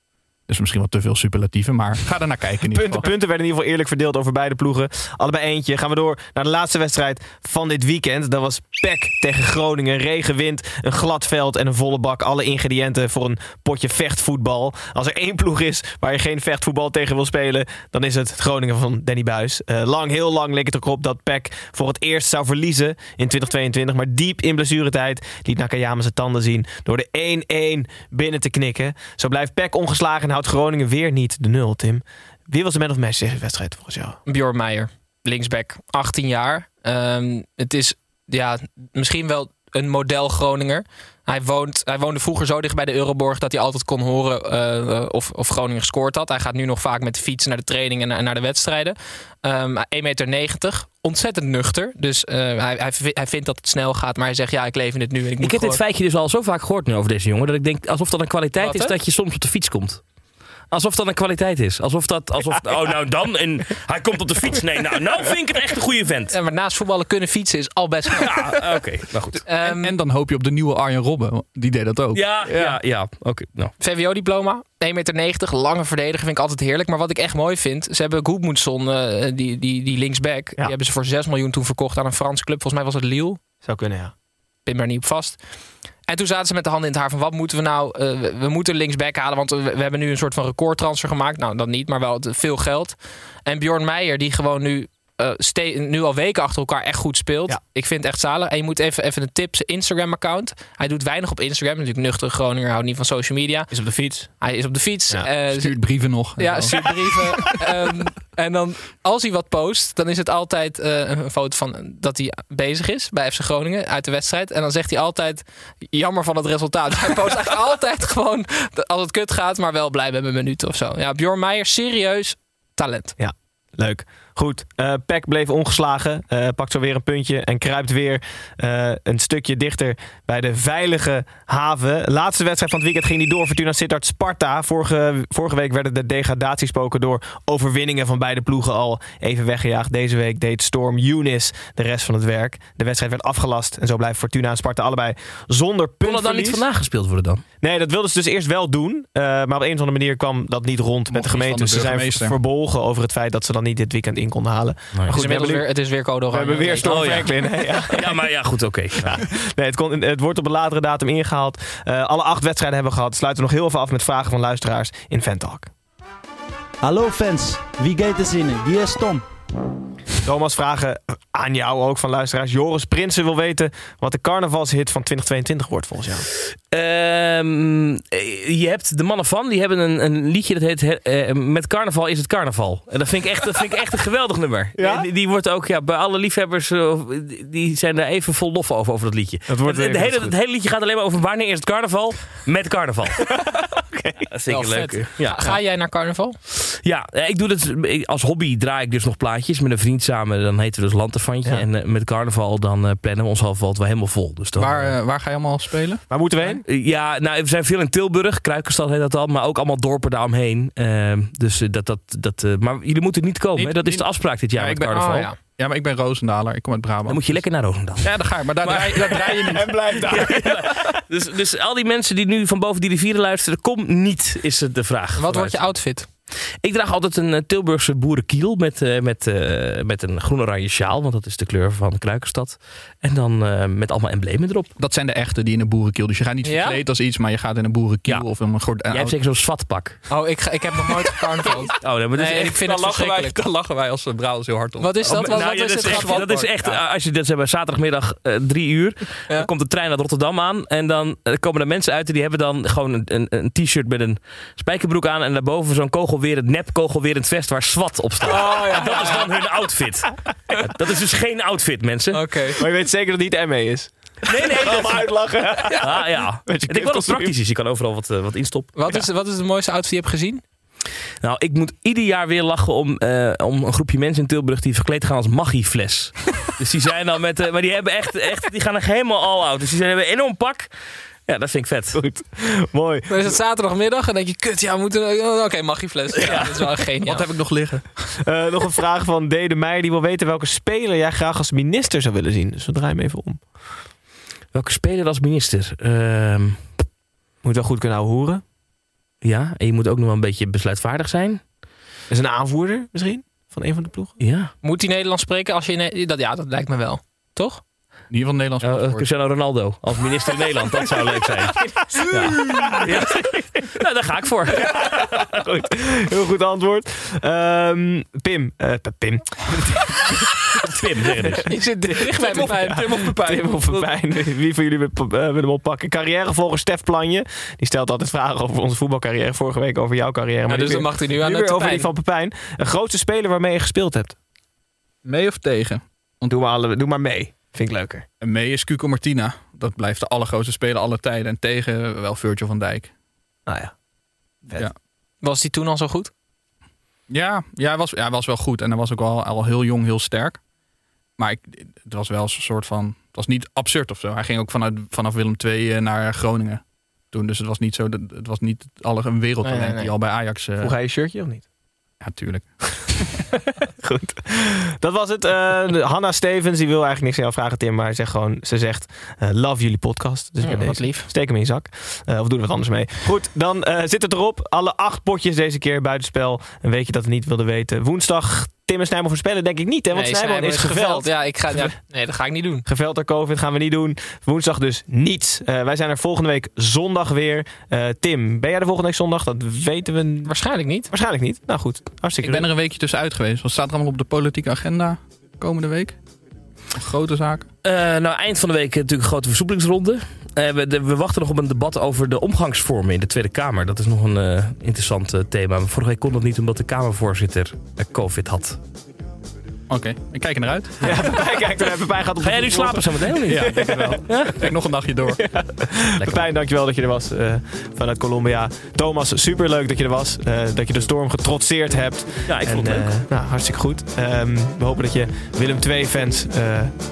Dus misschien wat te veel superlatieven, maar ga er naar kijken in ieder Punten, geval. punten werden in ieder geval eerlijk verdeeld over beide ploegen. Allebei eentje. Gaan we door naar de laatste wedstrijd van dit weekend. Dat was PEC tegen Groningen. Regen, wind, een glad veld en een volle bak. Alle ingrediënten voor een potje vechtvoetbal. Als er één ploeg is waar je geen vechtvoetbal tegen wil spelen... dan is het Groningen van Danny Buis. Eh, lang, heel lang leek het erop dat PEC voor het eerst zou verliezen in 2022. Maar diep in blessuretijd liet Nakayama zijn tanden zien... door de 1-1 binnen te knikken. Zo blijft PEC ongeslagen en houdt Groningen weer niet de nul, Tim. Wie was de man of match deze wedstrijd volgens jou? Bjorn Meijer, linksback, 18 jaar. Ehm, het is ja, misschien wel een model Groninger. Hij, woont, hij woonde vroeger zo dicht bij de Euroborg dat hij altijd kon horen eh, of, of Groningen gescoord had. Hij gaat nu nog vaak met de fiets naar de training en naar, naar de wedstrijden. Ehm 1,90 meter, ontzettend nuchter. Dus eh, hij, hij, vi- hij vindt dat het snel gaat, maar hij zegt ja, ik leef in het nu. En ik, moet Ik heb dit feitje dus al zo vaak gehoord nu over deze jongen. Dat ik denk alsof dat een kwaliteit Wat, is dat je soms op de fiets komt. Alsof dat een kwaliteit is. Alsof dat. Alsof, [LAUGHS] Oh, nou dan. En hij komt op de fiets. Nee, nou, nou vind ik het echt een goede vent. Ja, maar naast voetballen kunnen fietsen is al best goed. Ja, oké. Nou goed. En, en dan hoop je op de nieuwe Arjen Robben. Die deed dat ook. Ja, ja, ja. Oké. Nou. VWO-diploma, 1,90 meter, lange verdediger, vind ik altijd heerlijk. Maar wat ik echt mooi vind, ze hebben Goedmoedson, eh, die, die, die linksback, die hebben ze voor 6 miljoen toen verkocht aan een Franse club. Volgens mij was het Lille. Zou kunnen, ja. Pin maar niet op vast. En toen zaten ze met de handen in het haar van wat moeten we nou? eh, we, moeten linksback halen, want we, hebben nu een soort van recordtransfer gemaakt. Nou, dat niet, maar wel veel geld. En Bjorn Meijer, die gewoon nu, eh, nu al weken achter elkaar echt goed speelt. Ik vind het echt zalig. En je moet even, even een tip, zijn Instagram-account. Hij doet weinig op Instagram. Natuurlijk nuchter Groninger, houdt niet van social media. Is op de fiets. Hij is op de fiets. Ja, Eh, stuurt brieven nog. ja, zo. stuurt brieven. [LAUGHS] Ehm, en dan, als hij wat post, dan is het altijd eh, een foto van dat hij bezig is bij FC Groningen uit de wedstrijd. En dan zegt hij altijd, jammer van het resultaat. Dus hij post eigenlijk [LAUGHS] altijd gewoon, als het kut gaat, maar wel blij met mijn minuten of zo. Ja, Bjorn Meijer, serieus talent. Ja, leuk. Goed, eh Peck bleef ongeslagen. eh, pakt zo weer een puntje en kruipt weer eh, een stukje dichter bij de veilige haven. Laatste wedstrijd van het weekend ging die door. Fortuna Sittard Sparta. Vorige, vorige week werden de degradatiespoken door overwinningen van beide ploegen al even weggejaagd. Deze week deed Storm Younis de rest van het werk. De wedstrijd werd afgelast en zo blijven Fortuna en Sparta allebei zonder Kon dat dan niet vandaag gespeeld worden dan? Nee, dat wilden ze dus eerst wel doen. maar op een of andere manier kwam dat niet rond met de gemeente. de ze zijn verbolgen over het feit dat ze dan niet dit weekend in konden halen. Maar Het is, goed, we hebben, weer, het is weer code we hebben weer Storm Oh, ja. Franklin. hè? Ja. Ja, maar ja, goed, oké. [LAUGHS] Ja. Nee, het, kon, het wordt op een latere datum ingehaald. Eh, alle acht wedstrijden hebben we gehad. Sluiten we nog heel even af met vragen van luisteraars in Ventalk. Hallo fans, wie gaat er zinnen? Hier is Tom. Thomas, vragen aan jou ook van luisteraars. Joris Prinsen wil weten wat de carnavalshit van 2022 wordt volgens jou. Ehm, eh, je hebt de mannen van, die hebben een, een liedje dat heet eh, Met carnaval is het carnaval. En dat vind ik echt, dat vind ik echt een geweldig nummer. Ja? Die, die wordt ook ja, bij alle liefhebbers, eh, die zijn daar even vol lof over, over dat liedje. Dat wordt het, hele, het hele liedje gaat alleen maar over wanneer is het carnaval met carnaval. [LAUGHS] Dat vind ik vet. leuke. Ja. Ga jij naar carnaval? Ja, eh, ik doe dat als hobby draai ik dus nog plaatjes met een vriend samen. Dan heten we dus Ja. En eh, met carnaval dan eh, plannen we ons half wel helemaal vol. Dus dan, Waar, eh, waar ga je allemaal spelen? Waar moeten we heen? Ja, nou, we zijn veel in Tilburg, Kruikenstad heet dat dan, maar ook allemaal dorpen daaromheen. Ehm, dus dat, dat, dat, eh, maar jullie moeten niet komen, Niet- hè? dat is de afspraak dit jaar Ja, met ben- carnaval. Oh, ja. Ja, maar ik ben Roosendaler. Ik kom uit Brabant. Dan moet je lekker naar Roosendaal. Ja, daar ga ik. Maar daar, draai, daar draai je niet. [LAUGHS] En blijf daar. Dus, dus al die mensen die nu van boven die rivieren luisteren, kom niet, is het de vraag. Wat wordt je outfit? Ik draag altijd een eh, Tilburgse boerenkiel met, eh, met, eh, met een groen-oranje sjaal, want dat is de kleur van Kruikenstad. En dan eh, met allemaal emblemen erop. Dat zijn de echte die in een boerenkiel. Dus je gaat niet Ja? verkleed als iets, maar je gaat in een boerenkiel Ja. of in een gordijn. Jij hebt zeker zo'n zwatpak. Oh, ik, ga- ik heb nog nooit gecarnaval. [LAUGHS] Oh, nee, maar dat is Nee, echt... ik vind dan het lachen, wij, dan lachen wij als uh, Brabants heel hard om. Wat is dat? Oh, Wat, nou, wat ja, is dat, het is echt, dat is echt, als je dat hebben zaterdagmiddag drie uur, dan komt de trein naar Rotterdam aan en dan komen er mensen uit en die hebben dan gewoon een, een, een t-shirt met een spijkerbroek aan en daarboven zo'n kogelwerend, nep kogelwerend vest waar zwart op staat. Oh, ja. Dat is dan hun outfit. dat is dus geen outfit, mensen. Oké. Maar je weet zeker dat het niet ME is. Nee, nee. [LAUGHS] Dat, uitlachen. ah, ja. Met je Ik denk wel dat het praktisch is. Je kan overal wat, eh, wat instoppen. Wat, is, wat is de mooiste outfit die je hebt gezien? Nou, ik moet ieder jaar weer lachen om, eh, om een groepje mensen in Tilburg die verkleed gaan als Maggi-fles. [LAUGHS] dus die zijn dan met, eh, maar die hebben echt, echt, die gaan echt helemaal all out. Dus die zijn, hebben een enorm pak. [LAUGHS] Ja, dat vind ik vet. Goed, [LAUGHS] mooi. Dan is het zaterdagmiddag en denk je, kut, ja, we moeten... oh, Oké, mag je fles. Ja, dat is wel geniaal. Wat heb ik nog liggen? [LAUGHS] Eh, nog een vraag van D. de Meijer. Die wil weten welke speler jij graag als minister zou willen zien. Dus we draaien hem even om. Welke speler als minister? Ehm, Moet wel goed kunnen horen. ja, en je moet ook nog wel een beetje besluitvaardig zijn. Is een aanvoerder misschien? Van een van de ploegen? Ja. Moet hij Nederlands spreken als je... Dat, ja, dat lijkt me wel. Toch? In ieder geval Nederlands Eh, paspoort. Cristiano Ronaldo als minister in Nederland. Dat zou leuk zijn. Ja. Ja. Nou, daar ga ik voor. Goed. Heel goed antwoord. Ehm, Pim. eh, Pim. Tim, zeg. Je zit dicht bij mijn pijn. Tim of Pepijn. Tim of Pepijn. Wie van jullie wil, eh, wil hem oppakken? Carrièrevolger Stef Planje. Die stelt altijd vragen over onze voetbalcarrière. Vorige week over jouw carrière. Maar dus nu dan mag hij nu aan de weer over Pepijn. die van Pepijn. Een grootste speler waarmee je gespeeld hebt. Mee of tegen? Doe maar, alle, doe maar mee. Vind ik leuker. En mee is Cuco Martina. Dat blijft de allergrootste speler aller tijden. En tegen wel Virgil van Dijk. Nou ja. Ja. Was hij toen al zo goed? Ja, ja, hij was, ja, hij was wel goed. En hij was ook al, al heel jong, heel sterk. Maar ik, het was wel een soort van... Het was niet absurd of zo. Hij ging ook vanuit, vanaf Willem II naar Groningen. Toen, dus het was niet zo... Het was niet alle een wereldtalent Nee, nee, nee. die al bij Ajax... eh, Vroeg hij je shirtje of niet? Ja, tuurlijk. [LAUGHS] Goed. Dat was het. Eh, de- Hanna Stevens, die wil eigenlijk niks aan jou vragen, Tim. Maar hij zegt gewoon, ze zegt, eh, love jullie podcast. Dus Ja, bij wat deze, lief. steek hem in je zak. Eh, of doe er wat anders mee. Goed, dan eh, zit het erop. Alle acht potjes deze keer buitenspel. Een weekje dat we niet wilden weten. Woensdag Tim en Snijboon voorspellen denk ik niet. Hè? Want Nee, Snijboon is geveld. Ja, ik ga, ja, nee, dat ga ik niet doen. Geveld door COVID gaan we niet doen. Woensdag dus niets. Eh, wij zijn er volgende week zondag weer. Eh, Tim, ben jij er volgende week zondag? Dat weten we Waarschijnlijk niet. waarschijnlijk niet. Nou goed, hartstikke Ik ben er een weekje tussenuit geweest. Wat staat er allemaal op de politieke agenda komende week? Grote zaken. Eh, nou, eind van de week natuurlijk een grote versoepelingsronde. Eh, we, wachten nog op een debat over de omgangsvormen in de Tweede Kamer. Dat is nog een eh, interessant eh, thema. Vorige week kon dat niet omdat de Kamervoorzitter COVID had. Oké, ik kijk er naar uit. [LAUGHS] Ja, Pepijn kijkt er. Pepijn gaat op Ga jij nu slapen zo meteen? of niet? Ja, ik denk het wel. [LAUGHS] Ik denk nog een nachtje door. Pepijn, dankjewel dat je er was eh, vanuit Colombia. Thomas, superleuk dat je er was. eh, dat je de storm getrotseerd hebt. Ja, ik vond het leuk. eh, nou, hartstikke goed. Ehm, we hopen dat je Willem II-fans eh,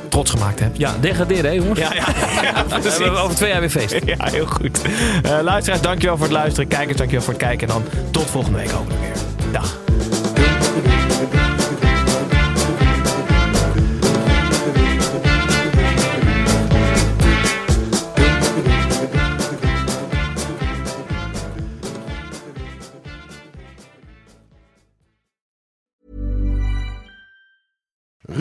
trots gemaakt hebt. Ja, degraderen hè jongens. Ja, ja, [LAUGHS] ja We hebben over twee jaar weer feest. Ja, heel goed. Eh luisteraars, dankjewel voor het luisteren. Kijkers, dankjewel voor het kijken. En dan tot volgende week hopelijk weer. Dag.